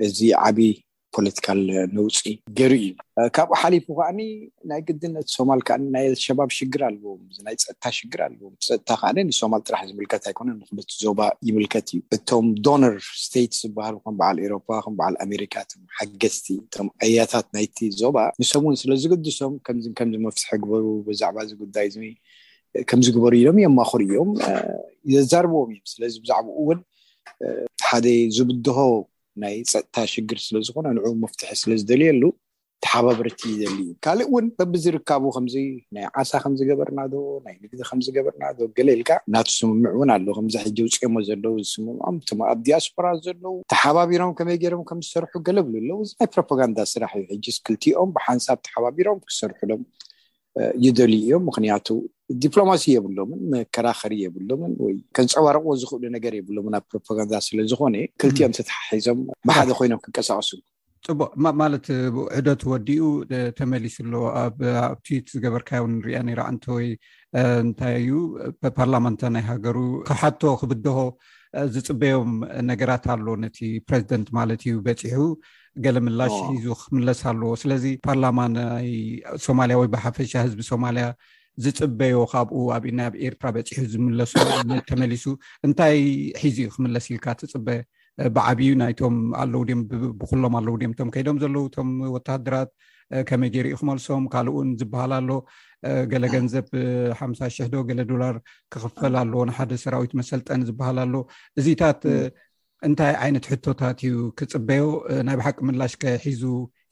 እዚ ዓብዪ ፖለቲካል ነውፂ ገይሩ እዩ ካብኡ ሓሊፉ ከዓ ናይ ግድነት ሶማል ከዓ ናይ ኣልሸባብ ሽግር ኣለዎም እዚ ናይ ፀጥታ ሽግር ኣለዎም ፀጥታ ከዓ ንሶማል ጥራሕ ዝምልከት ኣይኮነ ንክልቲ ዞባ ይምልከት እዩ እቶም ዶነር ስቴት ዝበሃሉ ከም በዓል ኤሮፓ ከም በዓል ኣሜሪካ እቶም ሓገዝቲ እቶም ኣያታት ናይቲ ዞባ ንሶም እውን ስለ ዝግድሶም ከምዚ ከምዚ መፍትሒ ግበሩ ብዛዕባ እዚ ጉዳይ እዚ ከምዚ ግበሩ ኢሎም የማኽሩ እዮም የዛርብዎም እዮም ስለዚ ብዛዕባኡ እውን ሓደ ዝብድሆ ናይ ፀጥታ ሽግር ስለዝኾነ ንዕኡ መፍትሒ ስለዝደልየሉ ተሓባበርቲ ይደሊ እዩ። ካልእ እውን በብዝርካቡ ከምዚ ናይ ዓሳ ከምዚ ገበርና ዶ ናይ ንግዲ ከምዚ ገበርና ዶ ገለ ኢልካ ናቱ ስምምዕ እውን ኣሎ። ከምዚ ሕጂ ኣውፂኦሞ ዘለዉ ዝስምምዖም እቶም ኣብ ዲያስፖራ ዘለዉ ተሓባቢሮም ከመይ ገይሮም ከምዝሰርሑ ገለ ብሉ ኣለዉ። እዚ ናይ ፕሮፓጋንዳ ስራሕ እዩ። ሕጂስ ክልቲኦም ብሓንሳብ ተሓባቢሮም ክሰርሑሎም ይደልዩ እዮም ምክንያቱ ዲፕሎማሲ የብሎምን መከራኸሪ የብሎምን ወይ ከንፀባርቅዎ ዝኽእሉ ነገር የብሎምን ኣብ ፕሮፓጋንዳ ስለዝኾነ ክልቲኦም ተተሓሒዞም ብሓደ ኮይኖም ክንቀሳቀሱ ፅቡቅ ማለት ዑደት ወዲኡ ተመሊሱ ኣሎ ኣብ ትዊት ዝገበርካዮ ንሪኣ ነራ ኣንተወይ እንታይ እዩ ፓርላማንታ ናይ ሃገሩ ክሓቶ ክብድሆ ዝፅበዮም ነገራት ኣሎ ነቲ ፕረዚደንት ማለት እዩ በፂሑ ገለ ምላሽ ሒዙ ክምለስ ኣለዎ ስለዚ ፓርላማ ናይ ሶማልያ ወይ ብሓፈሻ ህዝቢ ሶማልያ ዝፅበዮ ካብኡ ኣብ ናይ ኣብ ኤርትራ በፂሑ ዝምለሱ ተመሊሱ እንታይ ሒዙ እዩ ክምለስ ኢልካ ትፅበ ብዓብዩ ናይቶም ኣለው ድም ብኩሎም ኣለው ድም እቶም ከይዶም ዘለው እቶም ወተሃደራት ከመይ ገይሩ ዩ ክመልሶም ካልእውን ዝበሃል ኣሎ ገለ ገንዘብ ሓምሳ ሽሕ ዶ ገለ ዶላር ክኽፈል ኣለዎ ንሓደ ሰራዊት መሰልጠኒ ዝበሃል ኣሎ እዚታት እንታይ ዓይነት ሕቶታት እዩ ክፅበዮ ናይ ብሓቂ ምላሽ ከ ሒዙ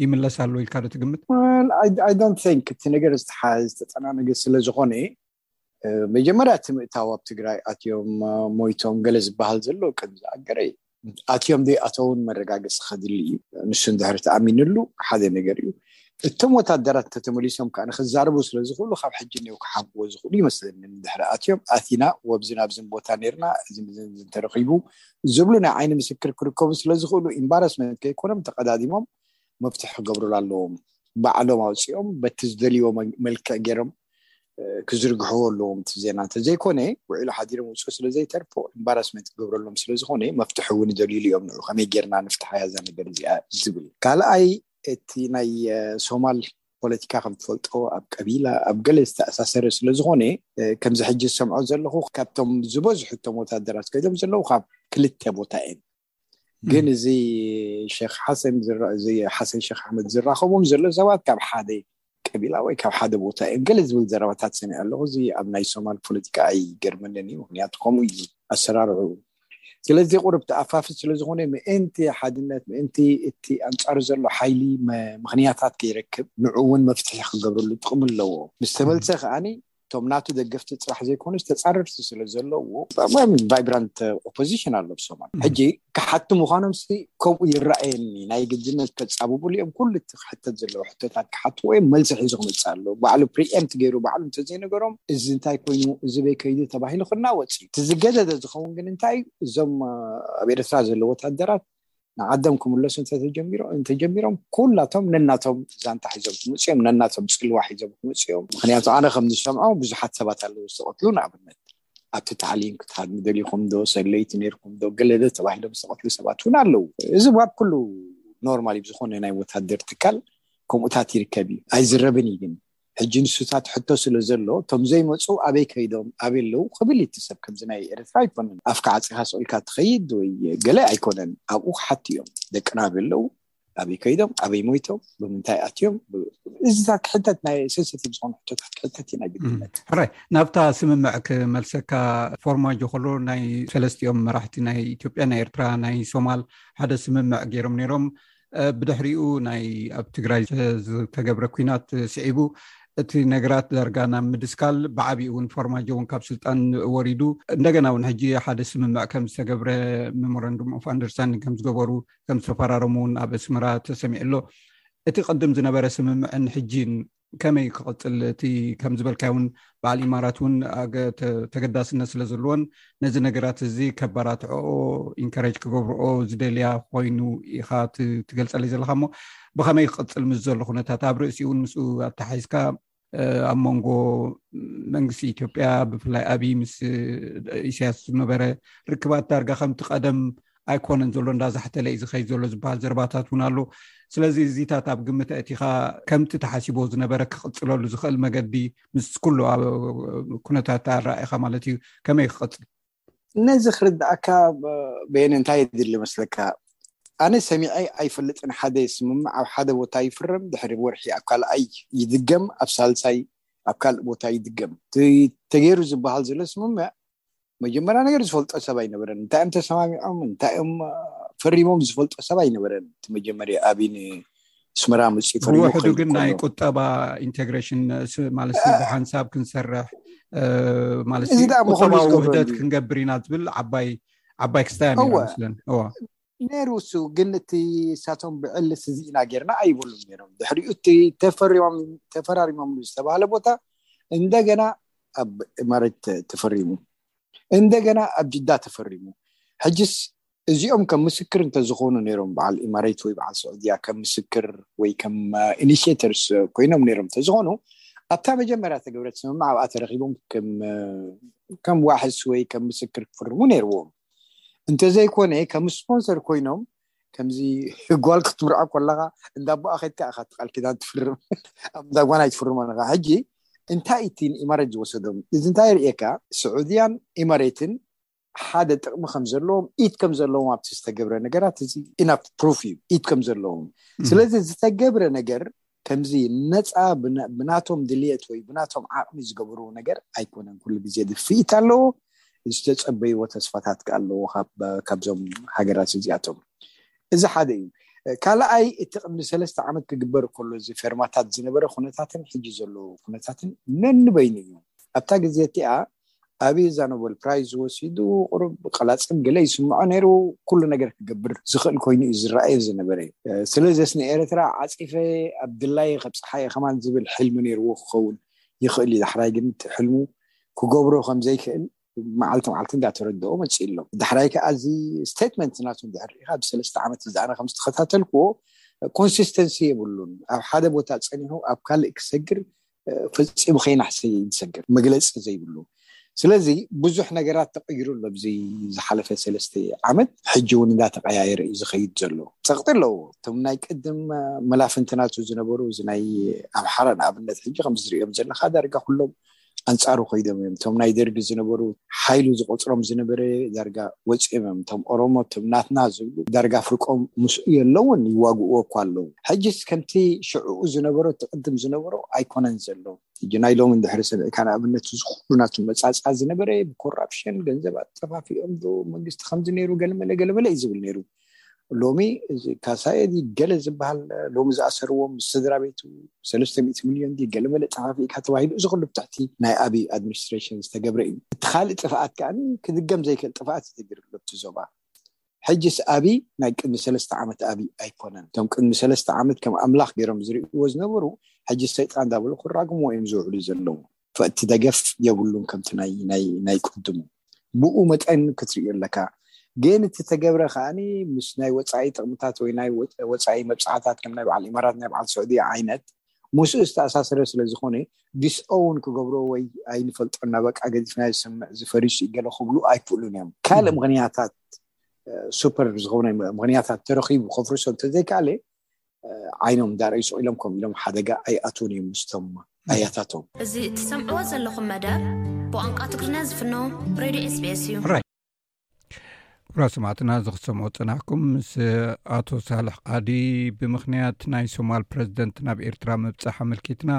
ይምለስ ኣሎ ኢልካ ዶ ትግምት እቲ ነገር ዝተፀናነገ ስለዝኮነ መጀመርያ እቲ ምእታው ኣብ ትግራይ ኣትዮም ሞይቶም ገለ ዝበሃል ዘሎ ከም ዝኣገረ እዩ ኣትዮም ዘይኣተውን መረጋገፂ ከድሊ እዩ ንሱ እንድሕር ተኣሚንሉ ሓደ ነገር እዩ እቶም ወታደራት እንተተመሊሶም ከኣ ንክዛረቡ ስለ ዝኽእሉ ካብ ሕጂ እኔው ክሓብዎ ዝኽእሉ ይመስለኒ ንድሕሪ ኣትዮም ኣቲና ወብዚ ናብዝን ቦታ ኔርና እዚ ምዝን እዚ እንተረኺቡ ዝብሉ ናይ ዓይኒ ምስክር ክርከቡ ስለ ዝኽእሉ ኢምባረስመንት ከይኮኖም ተቀዳዲሞም መፍትሒ ክገብሩሉ ኣለዎም ባዕሎም ኣውጺኦም በቲ ዝደልይዎ መልክዕ ጌሮም ክዝርግሕዎ ኣለዎም እቲ ዜና እንተዘይኮነ ውዒሉ ሓዲሮም ውጹ ስለ ዘይተርፎ ኢምባራስመንት ክገብረሎም ስለ ዝኾነ መፍትሒ እውን ይደልይሉ እዮም ንዑ ከመይ ጌርና ንፍትሓያ እዛ ነገር እዚኣ ዝብል ካልኣይ እቲ ናይ ሶማል ፖለቲካ ከም ትፈልጦ ኣብ ቀቢላ ኣብ ገለ ዝተኣሳሰረ ስለ ዝኾነ ከምዚ ሕጂ ዝሰምዖ ዘለኹ ካብቶም ዝበዝሑ እቶም ወታደራት ከይዶም ዘለዉ ካብ ክልተ ቦታ እየን ግን እዚ ሸክ ሓሰን ሓሰን ሸክ ኣሕመድ ዝራኸቦም ዘሎ ሰባት ካብ ሓደ ቀቢላ ወይ ካብ ሓደ ቦታ እዮም ገለ ዝብል ዘረባታት ሰሚዐ ኣለኹ። እዚ ኣብ ናይ ሶማል ፖለቲካ ኣይገርመንን እዩ፣ ምኽንያቱ ከምኡ እዩ ኣሰራርዕኡ። ስለዚ ቁሩብ ተኣፋፊ ስለዝኾነ ምእንቲ ሓድነት ምእንቲ እቲ ኣንጻሩ ዘሎ ሓይሊ ምኽንያታት ከይረክብ ንዕኡ እውን መፍትሒ ክገብረሉ ጥቕሚ ኣለዎ። ምስ ተመልሰ ከኣ እቶም ናቱ ደገፍቲ ፅራሕ ዘይኮኑስ ተፃረርቲ ስለ ዘለዉ ም ቫይብራንት ኦፖዚሽን ኣሎ ብሶማል ሕጂ ክሓቲ ምዃኖም ሲ ከምኡ ይረኣየኒ ናይ ግድነት ከፃብብሉ እዮም ኩሉ እቲ ክሕተት ዘለዎ ሕቶታት ክሓትዎ እዮም መልሲ ሒዙ ክመፅእ ኣሎ ባዕሉ ፕሪኤምት ገይሩ ባዕሉ እንተዘይነገሮም እዚ እንታይ ኮይኑ እዚ በይ ከይዱ ተባሂሉ ክናወፅ እዩ እቲ ዝገደደ ዝኸውን ግን እንታይ እዩ እዞም ኣብ ኤርትራ ዘለዎ ወታደራት ንዓዶም ክምለሱ እንተጀሚሮም ኩላቶም ነናቶም ዛንታ ሒዞም ክምፅ እዮም ነናቶም ፅልዋ ሒዞም ክምፅ እዮም ምክንያቱ ኣነ ከም ዝሰምዖ ብዙሓት ሰባት ኣለዉ ዝተቐትሉ ንኣብነት ኣብቲ ታዕሊም ክትሃድ ንደሊኹም ዶ ሰለይቲ ነርኩም ዶ ገለደ ተባሂሎም ዝተቐትሉ ሰባት እውን ኣለዉ እዚ ዋብ ኩሉ ኖርማል እዩ ዝኾነ ናይ ወታደር ትካል ከምኡታት ይርከብ እዩ ኣይዝረብን እዩ ግን ሕጂ ንሱታት ሕቶ ስለ ዘሎ እቶም ዘይመጹ ኣበይ ከይዶም ኣበይ ኣለዉ ክብል እዩ እቲ ሰብ ከምዚ ናይ ኤረትራ ኣይኮነን ኣፍካ ዓጺኻ ስቅ ኢልካ ትኸይድ ወይ ገለ ኣይኮነን ኣብኡ ክሓቱ እዮም ደቅና ኣበይ ኣለዉ ኣበይ ከይዶም ኣበይ ሞይቶም ብምንታይ ኣትዮም እዚታት ክሕተት ናይ ሰንሰቲቭ ዝኾኑ ሕቶታት ክሕተት እዩ ናይ ግድነት ሕራይ ናብታ ስምምዕ ክመልሰካ ፎርማጆ ከሎ ናይ ሰለስትኦም መራሕቲ ናይ ኢትዮጵያ ናይ ኤርትራ ናይ ሶማል ሓደ ስምምዕ ገይሮም ነይሮም ብድሕሪኡ ናይ ኣብ ትግራይ ዝተገብረ ኩናት ስዒቡ እቲ ነገራት ዳርጋ ናብ ምድስካል ብዓብኡ እውን ፎርማጆ እውን ካብ ስልጣን ወሪዱ እንደገና እውን ሕጂ ሓደ ስምምዕ ከም ዝተገብረ መሞረንዱም ኦፍ ኣንደርስታንዲን ከም ዝገበሩ ከም ዝተፈራረሙ እውን ኣብ ኣስመራ ተሰሚዑ ኣሎ እቲ ቅድም ዝነበረ ስምምዕን ሕጂን ከመይ ክቕፅል እቲ ከም ዝበልካይ እውን በዓል ኢማራት እውን ተገዳስነት ስለ ዘለዎን ነዚ ነገራት እዚ ከባራትዕኦ ኢንካሬጅ ክገብርኦ ዝደልያ ኮይኑ ኢኻ ትገልፀለይ ዘለካ እሞ ብከመይ ክቕፅል ምስ ዘሎ ኩነታት ኣብ ርእሲ እውን ምስ ኣተሓሒዝካ ኣብ መንጎ መንግስቲ ኢትዮጵያ ብፍላይ ኣብይ ምስ ኢሳያስ ዝነበረ ርክባት ዳርጋ ከምቲ ቀደም ኣይኮነን ዘሎ እንዳዛሕተለ እዩ ዝኸይ ዘሎ ዝበሃል ዘረባታት እውን ኣሎ ስለዚ እዚታት ኣብ ግምት ኣእቲኻ ከምቲ ተሓሲቦ ዝነበረ ክቅፅለሉ ዝኽእል መገዲ ምስ ኩሉ ኩነታት ኣረኣኢኻ ማለት እዩ ከመይ ክቅፅል ነዚ ክርዳእካ በየነ እንታይ የድሊ መስለካ ኣነ ሰሚዐ ኣይፈልጥን ሓደ ስምምዕ ኣብ ሓደ ቦታ ይፍረም ድሕሪ ወርሒ ኣብ ካልኣይ ይድገም ኣብ ሳልሳይ ኣብ ካልእ ቦታ ይድገም ተገይሩ ዝበሃል ዘሎ ስምምዕ መጀመርያ ነገር ዝፈልጦ ሰብ ኣይነበረን እንታይ እዮም ተሰማሚዖም እንታይ እዮም ፈሪሞም ዝፈልጦ ሰብ ኣይነበረን እቲ መጀመርያ ኣብይ ንስመራ መፅኡ ፈሪሙውሕዱ ግን ናይ ቁጠባ ኢንቴግሬሽን ማለት ብሓንሳብ ክንሰርሕ ማለት ቁጠባዊ ውህደት ክንገብር ኢና ዝብል ዓባይ ዓባይ ክስታያ ነስለን ነይሩ እሱ ግን እቲ እሳቶም ብዕሊ ስዚእና ጌርና ኣይበሉን ነይሮም ድሕሪኡ እቲ ተፈራሪሞምሉ ዝተባህለ ቦታ እንደገና ኣብ እማሬት ተፈሪሙ እንደገና ኣብ ጅዳ ተፈሪሙ ሕጅስ እዚኦም ከም ምስክር እንተዝኾኑ ነይሮም በዓል ኢማሬት ወይ በዓል ስዑድያ ከም ምስክር ወይ ከም ኢኒሽተርስ ኮይኖም ነይሮም እንተዝኾኑ ኣብታ መጀመርያ ተገብረት ስምምዕ ኣብኣ ተረኪቦም ከም ዋሕስ ወይ ከም ምስክር ክፍርሙ ነይርዎም እንተዘይኮነ ከም ስፖንሰር ኮይኖም ከምዚ ጓል ክትምርዖ ኮለካ እንዳቦኣ ከድካ ኢካ ትቃል ኪዳን ትፍርም ኣብ እንዳጓና ኣይትፍርሞ ነካ ሕጂ እንታይ እቲ ንኢማሬት ዝወሰዶም እዚ እንታይ የርእየካ ስዑድያን ኢማሬትን ሓደ ጥቅሚ ከም ዘለዎም ኢድ ከም ዘለዎም ኣብቲ ዝተገብረ ነገራት እዚ ኢናፍ ፕሩፍ እዩ ኢድ ከም ዘለዎም ስለዚ ዝተገብረ ነገር ከምዚ ነጻ ብናቶም ድልየት ወይ ብናቶም ዓቕሚ ዝገብርዎ ነገር ኣይኮነን። ኩሉ ግዜ ድፍኢት ኣለዎ፣ ዝተጸበይዎ ተስፋታት ከኣ ኣለዎ ካብዞም ሃገራት እዚኣቶም። እዚ ሓደ እዩ። ካልኣይ እቲ ቅድሚ ሰለስተ ዓመት ክግበር ከሎ እዚ ፌርማታት ዝነበረ ኩነታትን ሕጂ ዘሎ ኩነታትን ነንበይኑ እዩ። ኣብታ ግዜ እቲኣ ኣብይ እዛ ኖበል ፕራይዝ ወሲዱ ቁሩብ ብቀላጽም ገለ ይስምዖ ነይሩ ኩሉ ነገር ክገብር ዝኽእል ኮይኑ እዩ ዝረኣዮ ዝነበረ ስለዘስ ንኤረትራ ዓጺፈ ኣብ ድላየ ከብጽሓየ ከማን ዝብል ሕልሚ ነይርዎ ክኸውን ይኽእል እዩ ዳሕራይ ግን እቲ ሕልሙ ክገብሮ ከምዘይክእል መዓልቲ መዓልቲ እንዳተረድኦ መጺኡ ኣሎ ዳሕራይ ከኣ እዚ ስቴትመንት ናቱ እንድሕር ርኢኻ ብሰለስተ ዓመት እዚ ኣነ ከም ዝተኸታተልክዎ ኮንሲስተንሲ የብሉን ኣብ ሓደ ቦታ ጸኒሑ ኣብ ካልእ ክሰግር ፈፂሙ ከይናሕሰ ይሰግር መግለፂ ዘይብሉ ስለዚ ብዙሕ ነገራት ተቀይሩ ኣሎ ኣብዚ ዝሓለፈ ሰለስተ ዓመት ሕጂ ውን እንዳተቀያየረ እዩ ዝከይድ ዘሎ ፀቅጢ ኣለዎ እቶም ናይ ቅድም መላፍንቲ ናቱ ዝነበሩ እዚ ናይ ኣምሓራ ንኣብነት ሕጂ ከምዚ ዝርእዮም ዘለካ ዳርጋ ኩሎም ኣንፃሩ ኮይዶም እዮም እቶም ናይ ደርጊ ዝነበሩ ሓይሉ ዝቆፅሮም ዝነበረ ዳርጋ ወፂኦም እዮም እቶም ኦሮሞ እቶም ናትና ዝብሉ ዳርጋ ፍርቆም ምስኡ የለውን ይዋግእዎ እኳ ኣለዉ ሕጅስ ከምቲ ሽዑኡ ዝነበሮ ትቕድም ዝነበሮ ኣይኮነን ዘሎ እ ናይ ሎም ድሕሪ ሰብዒካ ንኣብነት ዝኩሉ ናቱ መፃፃ ዝነበረ ብኮራፕሽን ገንዘብ ኣጠፋፊኦም ዶ መንግስቲ ከምዚ ነይሩ ገለመለ ገለመለ እዩ ዝብል ነይሩ ሎሚ እዚ ካሳየ ገለ ዝበሃል ሎሚ ዝኣሰርዎ ምስ ስድራ ቤቱ ሰለስተ ሚእቲ ሚልዮን ድ ገለመለ ጠፋፊእካ ተባሂሉ እዚ ኩሉ ብትሕቲ ናይ ኣብዪ ኣድሚኒስትሬሽን ዝተገብረ እዩ እቲ ካልእ ጥፍኣት ከዓኒ ክድገም ዘይክእል ጥፍኣት ይትግርሎቲ ዞባ ሕጅስ ኣብይ ናይ ቅድሚ ሰለስተ ዓመት ኣብይ ኣይኮነን እቶም ቅድሚ ሰለስተ ዓመት ከም ኣምላኽ ጌሮም ዝርእይዎ ዝነበሩ ሕጂ ሰይጣን ዳበሉ ክራግምዎ እዮም ዝውዕሉ ዘለዉ ፈእቲ ደገፍ የብሉን ከምቲ ናይ ናይ ናይ ቅድሙ ብኡ መጠን ክትርእዮ ኣለካ ግን እቲ ተገብረ ከኣ ምስ ናይ ወፃኢ ጥቕምታት ወይ ናይ ወፃኢ መብፅዓታት ከም ናይ በዓል ኢማራት ናይ በዓል ስዑድያ ዓይነት ምስኡ ዝተኣሳሰረ ስለ ዝኾነ ዲስኦውን ክገብሮ ወይ ኣይንፈልጦና በቃ ገዚፍናዮ ዝስምዕ እዚ ፈሪሱ እዩ ገለ ክብሉ ኣይክእሉን እዮም ካልእ ምክንያታት ሱፐር ዝኾነ ምክንያታት ተረኺቡ ከፍርሶ እንተዘይከኣለ ዓይኖም እንዳርኣዩ ስቕ ኢሎም ከምኡ ኢሎም ሓደጋ ኣይኣትዉን እዮም ምስቶም ኣያታቶም እዚ እትሰምዕዎ ዘለኹም መደብ ብቋንቋ ትግርኛ ዝፍኖ ሬድዮ ኤስቢኤስ እዩ ኩብራ ስማዕትና እዚ ክሰምዑ ፅናሕኩም ምስ ኣቶ ሳልሕ ቃዲ ብምክንያት ናይ ሶማል ፕረዚደንት ናብ ኤርትራ ምብፃሕ ኣመልኪትና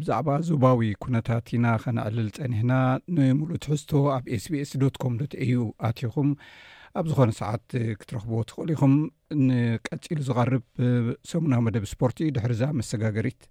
ብዛዕባ ዞባዊ ኩነታት ኢና ከነዕልል ፀኒሕና ንምሉእ ትሕዝቶ ኣብ ኤስቢስ ዶኮም ዶ እዩ ኣትኹም ኣብ ዝኾነ ሰዓት ክትረኽቡ ትኽእሉ ኢኹም ንቀፂሉ ዝቐርብ ሰሙናዊ መደብ ስፖርት እዩ ድሕርዛ መሰጋገሪት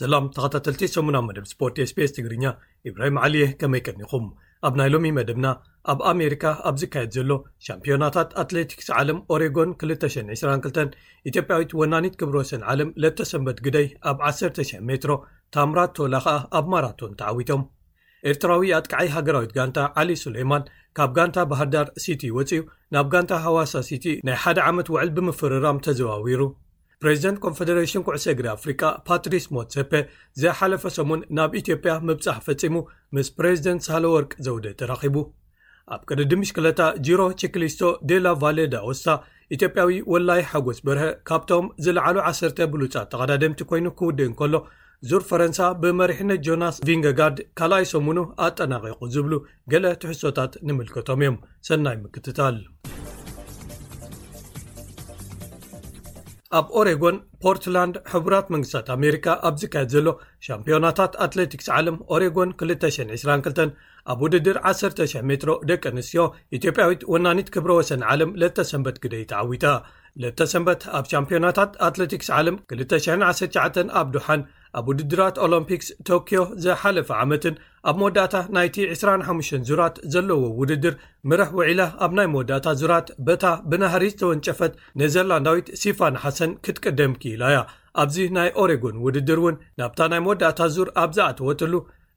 ሰላም ተኸታተልቲ ሰሙና መደብ ስፖርት ስፔስ ትግርኛ ኢብራሂም ዓሊ እየ ከመይ ቀኒኹም ኣብ ናይ ሎሚ መደብና ኣብ ኣሜሪካ ኣብ ዝካየድ ዘሎ ሻምፒዮናታት ኣትሌቲክስ ዓለም ኦሬጎን 222 ኢትዮጵያዊት ወናኒት ክብሮ ሰን ዓለም ለተሰንበት ግደይ ኣብ 1,00 ሜትሮ ታምራት ቶላ ከኣ ኣብ ማራቶን ተዓዊቶም ኤርትራዊ ኣጥቃዓይ ሃገራዊት ጋንታ ዓሊ ሱሌማን ካብ ጋንታ ባህርዳር ሲቲ ወጺኡ ናብ ጋንታ ሃዋሳ ሲቲ ናይ ሓደ ዓመት ውዕል ብምፍርራም ተዘዋዊሩ። ፕሬዚደንት ኮንፈደሬሽን ኩዕሶ እግሪ ኣፍሪቃ ፓትሪስ ሞትሰፐ ዝሓለፈ ሰሙን ናብ ኢትዮጵያ ምብጻሕ ፈጺሙ ምስ ፕሬዚደንት ሳህለወርቅ ዘውዴ ተራኺቡ። ኣብ ቅድድም ብሽክለታ ጂሮ ቺክሊስቶ ዴላ ቫለ ዳኦስታ ኢትዮጵያዊ ወላይ ሓጎስ በርሀ ካብቶም ዝለዓሉ ዓሰርተ ብሉፃት ተቐዳደምቲ ኮይኑ ክውድእ እንከሎ ዙር ፈረንሳ ብመሪሕነት ጆናስ ቪንገጋርድ ካልኣይ ሰሙኑ ኣጠናቒቑ ዝብሉ ገለ ትሕሶታት ንምልከቶም እዮም ሰናይ ምክትታል ኣብ ኦሬጎን ፖርትላንድ ሕቡራት መንግስታት ኣሜሪካ ኣብ ዝካየድ ዘሎ ሻምፒዮናታት ኣትለቲክስ ዓለም ኦሬጎን 222 ኣብ ውድድር ዓሰርተ ሽሕ ሜትሮ ደቂ ኣንስትዮ ኢትዮጵያዊት ወናኒት ክብረ ወሰን ዓለም ለተሰንበት ግደይ ተዓዊታ ለተሰንበት ኣብ ቻምፒዮናታት ኣትለቲክስ ዓለም 219 ኣብ ዱሓን ኣብ ውድድራት ኦሎምፒክስ ቶክዮ ዝሓለፈ ዓመትን ኣብ መወዳእታ ናይቲ 25 ዙራት ዘለዎ ውድድር ምርሕ ውዒላ ኣብ ናይ መወዳእታ ዙራት በታ ብናሃሪ ዝተወንጨፈት ነዘርላንዳዊት ሲፋን ሓሰን ክትቅደም ክኢላ እያ ኣብዚ ናይ ኦሬጎን ውድድር እውን ናብታ ናይ መወዳእታ ዙር ኣብ ዝኣተወትሉ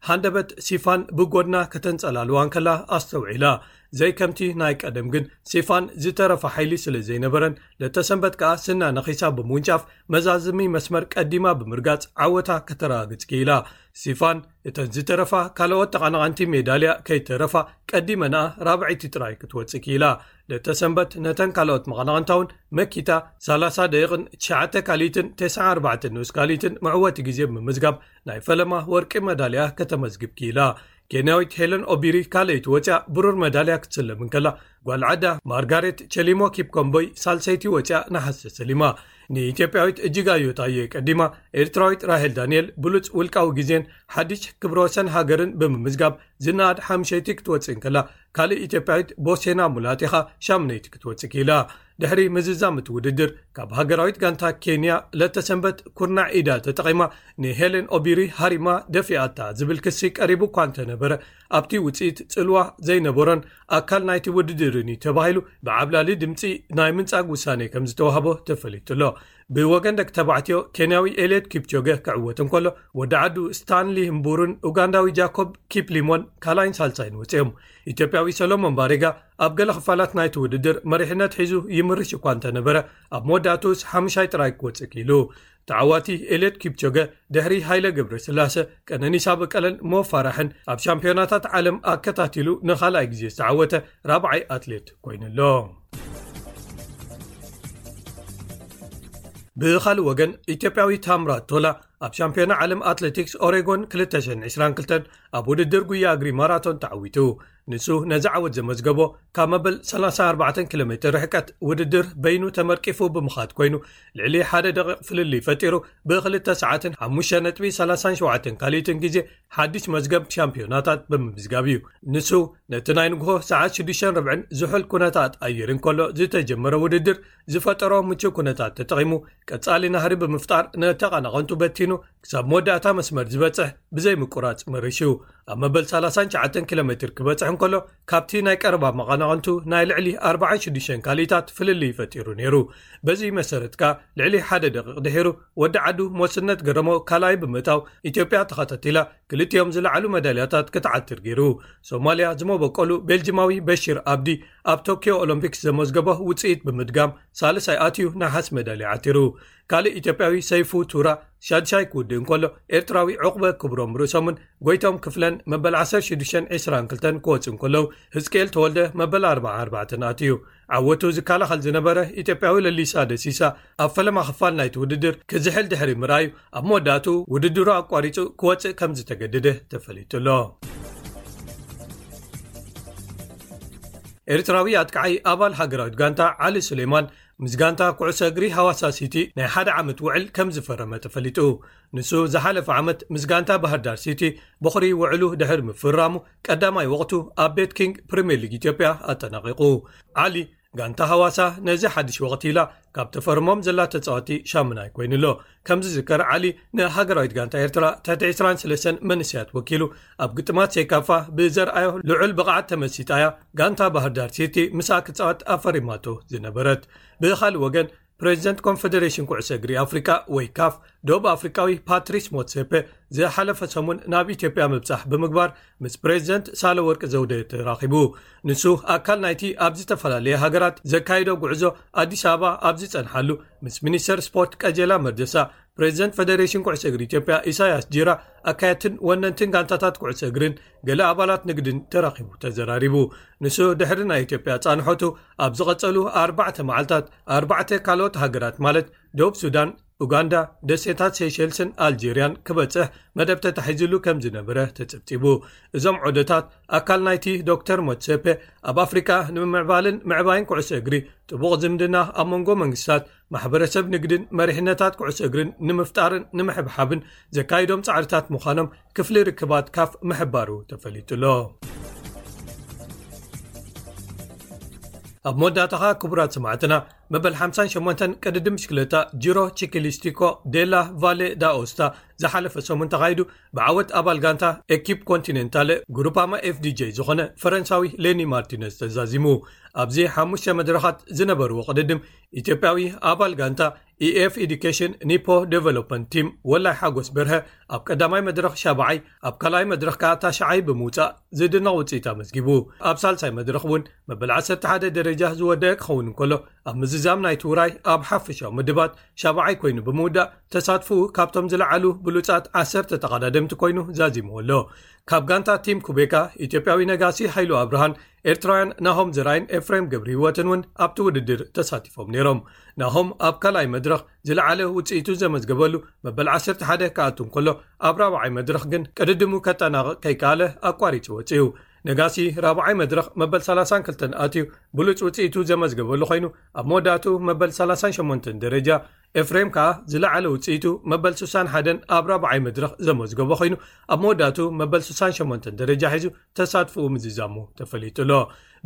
ሃንደበት ሲፋን ብጎድና ከተንጸላልዋ እንከላ ኣስተውዒላ። ዘይከምቲ ናይ ቀደም ግን ሲፋን ዝተረፋ ሓይሊ ስለ ዘይነበረን፣ ለተሰንበት ከኣ ስና ነኺሳ ብምውንጫፍ መዛዘሚ መስመር ቀዲማ ብምርጋጽ ዓወታ ከተረጋግጽ ክኢላ። ሲፋን እተን ዝተረፋ ካልኦት ተቐናቐንቲ ሜዳልያ ከይተረፋ ቀዲመንኣ ራብዐይቲ ጥራይ ክትወጽእ ክኢላ። ለተሰንበት ነተን ካልኦት መቐናቕንታውን መኪታ ሰላሳ ደቂቕን ትሽዓተ ካልኢትን ተስዓን ኣርባዕተን ንኡስ ካልኢትን መዕወቲ ግዜ ብምምዝጋብ ናይ ፈለማ ወርቂ መዳልያ ከተመዝግብ ክኢላ ኬንያዊት ሄለን ኦቢሪ ካልይቲ ወፅያ ብሩር መዳልያ ክትስለም እንከላ ጓል ዓዳ ማርጋሬት ቸሊሞ ኪፕኮምቦይ ሳልሰይቲ ወፅያ ንሓሰ ሰሊማ ንኢትዮጵያዊት እጅጋዮታየ ቀዲማ ኤርትራዊት ራሄል ዳንኤል ብሉፅ ውልቃዊ ግዜን ሓድሽ ክብረ ወሰን ሃገርን ብምምዝጋብ ዝነኣድ ሓምሸይቲ ክትወፅእ እንከላ ካልእ ኢትዮጵያዊት ቦሴና ሙላቴኻ ሻሙነይቲ ክትወፅእ ክኢላ ድሕሪ ምዝዛም እቲ ውድድር ካብ ሃገራዊት ጋንታ ኬንያ ዕለተ ሰንበት ኩርናዕ ኢዳ ተጠቒማ ንሄሌን ኦቢሪ ሃሪማ ደፊኣታ ዝብል ክሲ ቀሪቡ እኳ እንተነበረ ኣብቲ ውፅኢት ፅልዋ ዘይነበሮን ኣካል ናይቲ ውድድርን እዩ ተባሂሉ ብዓብላሊ ድምፂ ናይ ምንፃግ ውሳኔ ከም ዝተዋህቦ ተፈሊጡ ኣሎ ብወገን ደቂ ተባዕትዮ ኬንያዊ ኤልት ኪፕቾገ ክዕወት እንከሎ ወዲ ዓዱ ስታንሊ እምቡርን ኡጋንዳዊ ጃኮብ ኪፕሊሞን ካልይን ሳልሳይን ወፅኦም ኢትዮጵያዊ ሰሎሞን ባሬጋ ኣብ ገለ ክፋላት ናይቲ ውድድር መሪሕነት ሒዙ ይምርሽ እኳ እንተነበረ ኣብ መወዳእትኡስ ሓሙሻይ ጥራይ ክወፅእ ክኢሉ ተዓዋቲ ኤልት ኪፕቾገ ድሕሪ ሃይለ ግብሪ ስላሰ ቀነኒሳ በቀለን ሞፋራሕን ኣብ ሻምፒዮናታት ዓለም ኣከታቲሉ ንካልኣይ ግዜ ዝተዓወተ ራብዓይ ኣትሌት ኮይኑ ኣሎ ብካልእ ወገን ኢትዮጵያዊ ታምራት ቶላ ኣብ ሻምፒዮና ዓለም ኣትሌቲክስ ኦሬጎን 222 ኣብ ውድድር ጉያ እግሪ ማራቶን ተዓዊቱ ንሱ ነዚ ዓወት ዘመዝገቦ ካብ መበል ሰላሳ ኣርባዕተ ኪሎ ሜትር ርሕቀት ውድድር በይኑ ተመርቂፉ ብምኻድ ኮይኑ ልዕሊ ሓደ ደቂቕ ፍልልይ ፈጢሩ ብክልተ ሰዓትን ሓሙሽተ ነጥቢ ሰላሳን ሸውዓተን ካልኢትን ግዜ ሓድሽ መዝገብ ሻምፒዮናታት ብምምዝጋብ እዩ ንሱ ነቲ ናይ ንግሆ ሰዓት ሽዱሽተን ርብዕን ዝሑል ኩነታት ኣየር እንከሎ ዝተጀመረ ውድድር ዝፈጠሮ ምቹእ ኩነታት ተጠቒሙ ቀጻሊ ናህሪ ብምፍጣር ንተቐናቐንቱ በቲኑ ክሳብ መወዳእታ መስመር ዝበጽሕ ብዘይምቁራጽ መሪሹ ኣብ መበል ሳላሳን ሸዓተን ኪሎ ሜትር ክበጽሕ እንከሎ ካብቲ ናይ ቀረባ መቐናቕንቱ ናይ ልዕሊ ኣርባዓን ሽዱሽተን ካልኢታት ፍልልይ ፈጢሩ ነይሩ በዚ መሰረት ከኣ ልዕሊ ሓደ ደቂቕ ድሒሩ ወዲ ዓዱ ሞስነት ገረሞ ካልኣይ ብምእታው ኢትዮጵያ ተኸታቲላ ክልቲኦም ዝለዓሉ መዳልያታት ክትዓትር ገይሩ ሶማልያ ዝመበቀሉ ቤልጂማዊ በሽር ኣብዲ ኣብ ቶክዮ ኦሎምፒክስ ዘመዝገቦ ውጽኢት ብምድጋም ሳልሳይ ኣትዩ ነሓስ መዳልያ ዓቲሩ ካልእ ኢትዮጵያዊ ሰይፉ ቱራ ሻድሻይ ክውድእ እንከሎ ኤርትራዊ ዕቑበ ክብሮም ርእሶምን ጎይቶም ክፍለን መበል 16 22 ክወጽእ እንከለዉ ህዝቅኤል ተወልደ መበል 44 ኣትዩ ዓወቱ ዝከላኸል ዝነበረ ኢትዮጵያዊ ለሊሳ ደሲሳ ኣብ ፈለማ ክፋል ናይቲ ውድድር ክዝሕል ድሕሪ ምርኣዩ ኣብ መወዳእቱ ውድድሩ ኣቋሪጹ ክወጽእ ከም ዝተገድደ ተፈሊጡ ኣሎ ኤርትራዊ ኣጥቃዓይ ኣባል ሃገራዊት ጋንታ ዓሊ ሱሌማን ምስ ጋንታ ኩዕሶ እግሪ ሃዋሳ ሲቲ ናይ ሓደ ዓመት ውዕል ከም ዝፈረመ ተፈሊጡ። ንሱ ዝሓለፈ ዓመት ምስ ጋንታ ባህርዳር ሲቲ ቦኽሪ ውዕሉ ድሕሪ ምፍርራሙ ቀዳማይ ወቕቱ ኣብ ቤት ኪንግ ፕሪምየር ሊግ ኢትዮጵያ ኣጠናቒቑ። ዓሊ ጋንታ ሃዋሳ ነዚ ሓድሽ ወቕቲ ኢላ ካብ ተፈርሞም ዘላ ተጻወቲ ሻሙናይ ኮይኑ'ሎ። ከም ዝዝከር ዓሊ ንሃገራዊት ጋንታ ኤርትራ ትሕቲ ዕስራን ስለሰን መንስያት ወኪሉ ኣብ ግጥማት ሴካፋ ብዘርኣዮ ልዑል ብቕዓት ተመሲጣ እያ ጋንታ ባህርዳር ሲቲ ምስኣ ክጻወት ኣፈሪማቶ ዝነበረት ብኻልእ ወገን ፕሬዚደንት ኮንፈደሬሽን ኩዕሶ እግሪ ኣፍሪቃ ወይ ካፍ ዶብ ኣፍሪቃዊ ፓትሪስ ሞትሰፐ ዝሓለፈ ሰሙን ናብ ኢትዮጵያ ምብጻሕ ብምግባር ምስ ፕሬዚደንት ሳለወርቂ ዘውደ ተራኺቡ ንሱ ኣካል ናይቲ ኣብ ዝተፈላለየ ሃገራት ዘካይዶ ጉዕዞ ኣዲስ ኣበባ ኣብ ዝፀንሓሉ ምስ ሚኒስተር ስፖርት ቀጀላ መርደሳ ፕሬዚደንት ፈደሬሽን ኩዕሶ እግሪ ኢትዮጵያ ኢሳያስ ጂራ ኣካየድትን ወነንትን ጋንታታት ኩዕሶ እግርን ገለ ኣባላት ንግድን ተራኺቡ ተዘራሪቡ ንሱ ድሕሪ ናይ ኢትዮጵያ ፃንሖቱ ኣብ ዝቐፀሉ ኣርባዕተ መዓልታት ኣርባዕተ ካልኦት ሃገራት ማለት ደቡብ ሱዳን ኡጋንዳ፣ ደሴታት ሴሸልስን ኣልጀርያን ክበጽሕ መደብ ተታሒዙሉ ከም ዝነበረ ተጸብጺቡ። እዞም ዑደታት ኣካል ናይቲ ዶክተር ሞትሴፔ ኣብ ኣፍሪቃ ንምምዕባልን ምዕባይን ኩዕሶ እግሪ ጥቡቕ ዝምድና ኣብ መንጎ መንግስታት፣ ማሕበረሰብ ንግድን መሪሕነታት ኩዕሶ እግርን ንምፍጣርን ንምሕብሓብን ዘካይዶም ጻዕርታት ምዃኖም ክፍሊ ርክባት ካፍ ምሕባሩ ተፈሊጡ'ሎ። ኣብ መወዳእታኻ ክቡራት ሰማዕትና መበል ሓምሳን ሸሞንተን ቅድድም ብሽክለታ ጅሮ ቺኪሊስቲኮ ዴላ ቫሌ ዳኦስታ ዝሓለፈ ሰሙን ተኻይዱ ብዓወት ኣባል ጋንታ ኤኪፕ ኮንቲነንታለ ጉሩፓማ ኤፍdj ዝኾነ ፈረንሳዊ ሌኒ ማርቲነስ ተዛዚሙ ኣብዚ ሓሙሽተ መድረኻት ዝነበርዎ ቅድድም ኢትዮጵያዊ ኣባል ጋንታ ኢኤፍ ኤዱኬሽን ኒፖ ደቨሎፕመንት ቲም ወላይ ሓጎስ በርሀ ኣብ ቀዳማይ መድረኽ ሻባዓይ ኣብ ካልኣይ መድረኽ ከኣ ታሽዓይ ብምውጻእ ዝድነቕ ውጽኢት ኣመዝጊቡ ኣብ ሳልሳይ መድረኽ እውን መበል 11 ደረጃ ዝወደአ ክኸውን እንከሎ ኣብ ምዝዛም ናይቲ ውራይ ኣብ ሓፈሻዊ ምድባት ሻብዓይ ኮይኑ ብምውዳእ ተሳትፉ ካብቶም ዝለዓሉ ብሉጻት ዓሰርተ ተቐዳደምቲ ኮይኑ ዛዚምዎ ኣሎ ካብ ጋንታ ቲም ኩቤካ ኢትዮጵያዊ ነጋሲ ሃይሉ ኣብርሃን ኤርትራውያን ናሆም ዘራይን ኤፍሬም ገብሪ ህይወትን እውን ኣብቲ ውድድር ተሳቲፎም ነይሮም ናሆም ኣብ ካልኣይ መድረኽ ዝለዓለ ውፅኢቱ ዘመዝገበሉ መበል 11 ክኣቱ እንከሎ ኣብ ራብዓይ መድረኽ ግን ቅድድሙ ከጠናቕቕ ከይከኣለ ኣቋሪፁ ወፅዩ ነጋሲ ራብዓይ መድረኽ መበል 32 ኣትዩ ብሉፅ ውፅኢቱ ዘመዝገበሉ ኮይኑ ኣብ መወዳእቱ መበል 38 ደረጃ ኤፍሬም ከኣ ዝለዓለ ውፅኢቱ መበል 61 ኣብ ራብዓይ መድረኽ ዘመዝገቦ ኮይኑ ኣብ መወዳእቱ መበል 68 ደረጃ ሒዙ ተሳትፍኡ ምዝዛሙ ተፈሊጡ ኣሎ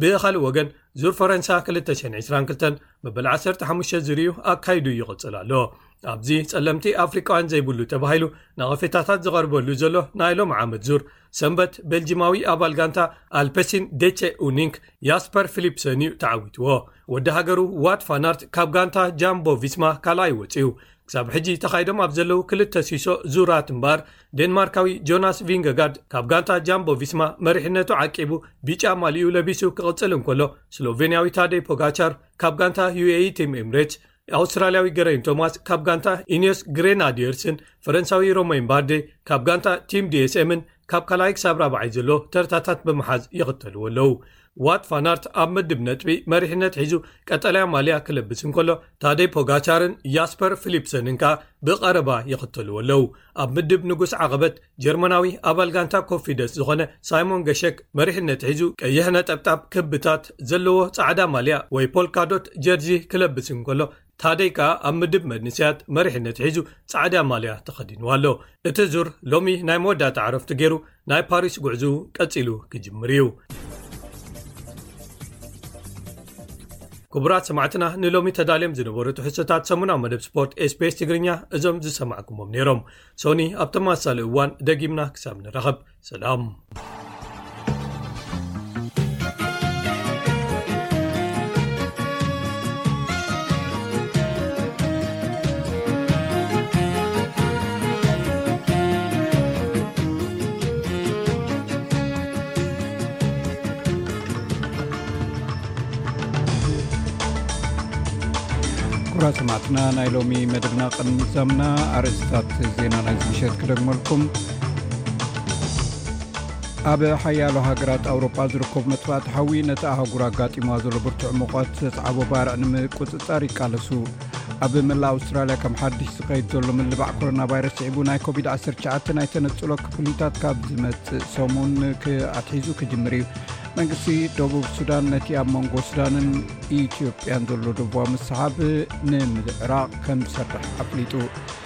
ብኻልእ ወገን ዙር ፈረንሳ 222 መበል 15 ዝርዩ ኣካይዱ ይቕፅል ኣሎ ኣብዚ ጸለምቲ ኣፍሪቃውያን ዘይብሉ ተባሂሉ ንቐፌታታት ዝቐርበሉ ዘሎ ናይ ሎም ዓመት ዙር ሰንበት ቤልጂማዊ ኣባል ጋንታ ኣልፐሲን ደቸ ኡኒንክ ያስፐር ፊሊፕሰን እዩ ተዓዊትዎ ወዲ ሃገሩ ዋት ፋናርት ካብ ጋንታ ጃምቦ ቪስማ ካልኣይ ወፅዩ ክሳብ ሕጂ ተኻይዶም ኣብ ዘለዉ ክልተ ሲሶ ዙራት እምበር ዴንማርካዊ ጆናስ ቪንገጋርድ ካብ ጋንታ ጃምቦ ቪስማ መሪሕነቱ ዓቂቡ ቢጫ ማልይኡ ለቢሱ ክቕጽል እንከሎ፣ ስሎቬንያዊ ታደይ ፖጋቻር ካብ ጋንታ ዩኤኢ ቲም ኤምሬትስ፣ ኣውስትራልያዊ ገረይን ቶማስ ካብ ጋንታ ኢንዮስ ግሬናድየርስን ፈረንሳዊ ሮመይን ባርዴ ካብ ጋንታ ቲም ዲኤስኤምን ካብ ካልኣይ ክሳብ ራብዓይ ዘሎ ተርታታት ብምሓዝ ይኽተልዎ ኣለዉ። ዋት ቫን ኣርት ኣብ መድብ ነጥቢ መሪሕነት ሒዙ ቀጠልያ ማልያ ክለብስ እንከሎ ታደይ ፖጋቻርን ያስፐር ፍሊፕሰንን ከኣ ብቐረባ ይኽተልዎ ኣለዉ ኣብ ምድብ ንጉስ ዓቐበት ጀርመናዊ ኣባል ጋንታ ኮፊደስ ዝኾነ ሳይሞን ገሸክ መሪሕነት ሒዙ ቀይሕ ነጠብጣብ ክብታት ዘለዎ ጻዕዳ ማልያ ወይ ፖልካዶት ጀርዚ ክለብስ እንከሎ ታደይ ከኣ ኣብ ምድብ መንስያት መሪሕነት ሒዙ ጻዕዳ ማልያ ተኸዲንዋ ኣሎ። እቲ ዙር ሎሚ ናይ መወዳእታ ዕረፍቱ ገይሩ ናይ ፓሪስ ጉዕዝኡ ቀጺሉ ክጅምር እዩ። ክቡራት ሰማዕትና ንሎሚ ተዳልዮም ዝነበሩ ትሕዝቶታት ሰሙናዊ መደብ ስፖርት ስፔስ ትግርኛ እዞም ዝሰማዕኩሞም ነይሮም ሶኒ ኣብ ተመሳሳሊ እዋን ደጊምና ክሳብ ንራኸብ ሰላም ኩራስማትና ናይ ሎሚ መደብና ቅድሚ ዛምና ኣርእስታት ዜና ናይ ዝምሸት ክደግመልኩም ኣብ ሓያሎ ሃገራት ኣውሮጳ ዝርከቡ መጥፋእቲ ሓዊ ነቲ ኣሃጉር ኣጋጢሞዋ ዘሎ ብርቱዕ ሙቐት ዘስዓቦ ባርዕ ንምቁፅፃር ይቃለሱ ኣብ መላእ ኣውስትራልያ ከም ሓድሽ ዝኸይድ ዘሎ ምልባዕ ኮሮና ቫይረስ ስዒቡ ናይ ኮቪድ-19 ናይ ተነፅሎ ክፍሊታት ካብ ዝመፅእ ሰሙን ክኣትሒዙ ክጅምር እዩ መንግስቲ ደቡብ ሱዳን ነቲ ኣብ መንጎ ሱዳንን ኢትዮጵያን ዘሎ ደቡባ ምስሓብ ንምልዕራቕ ከም ዝሰርሕ ኣፍሊጡ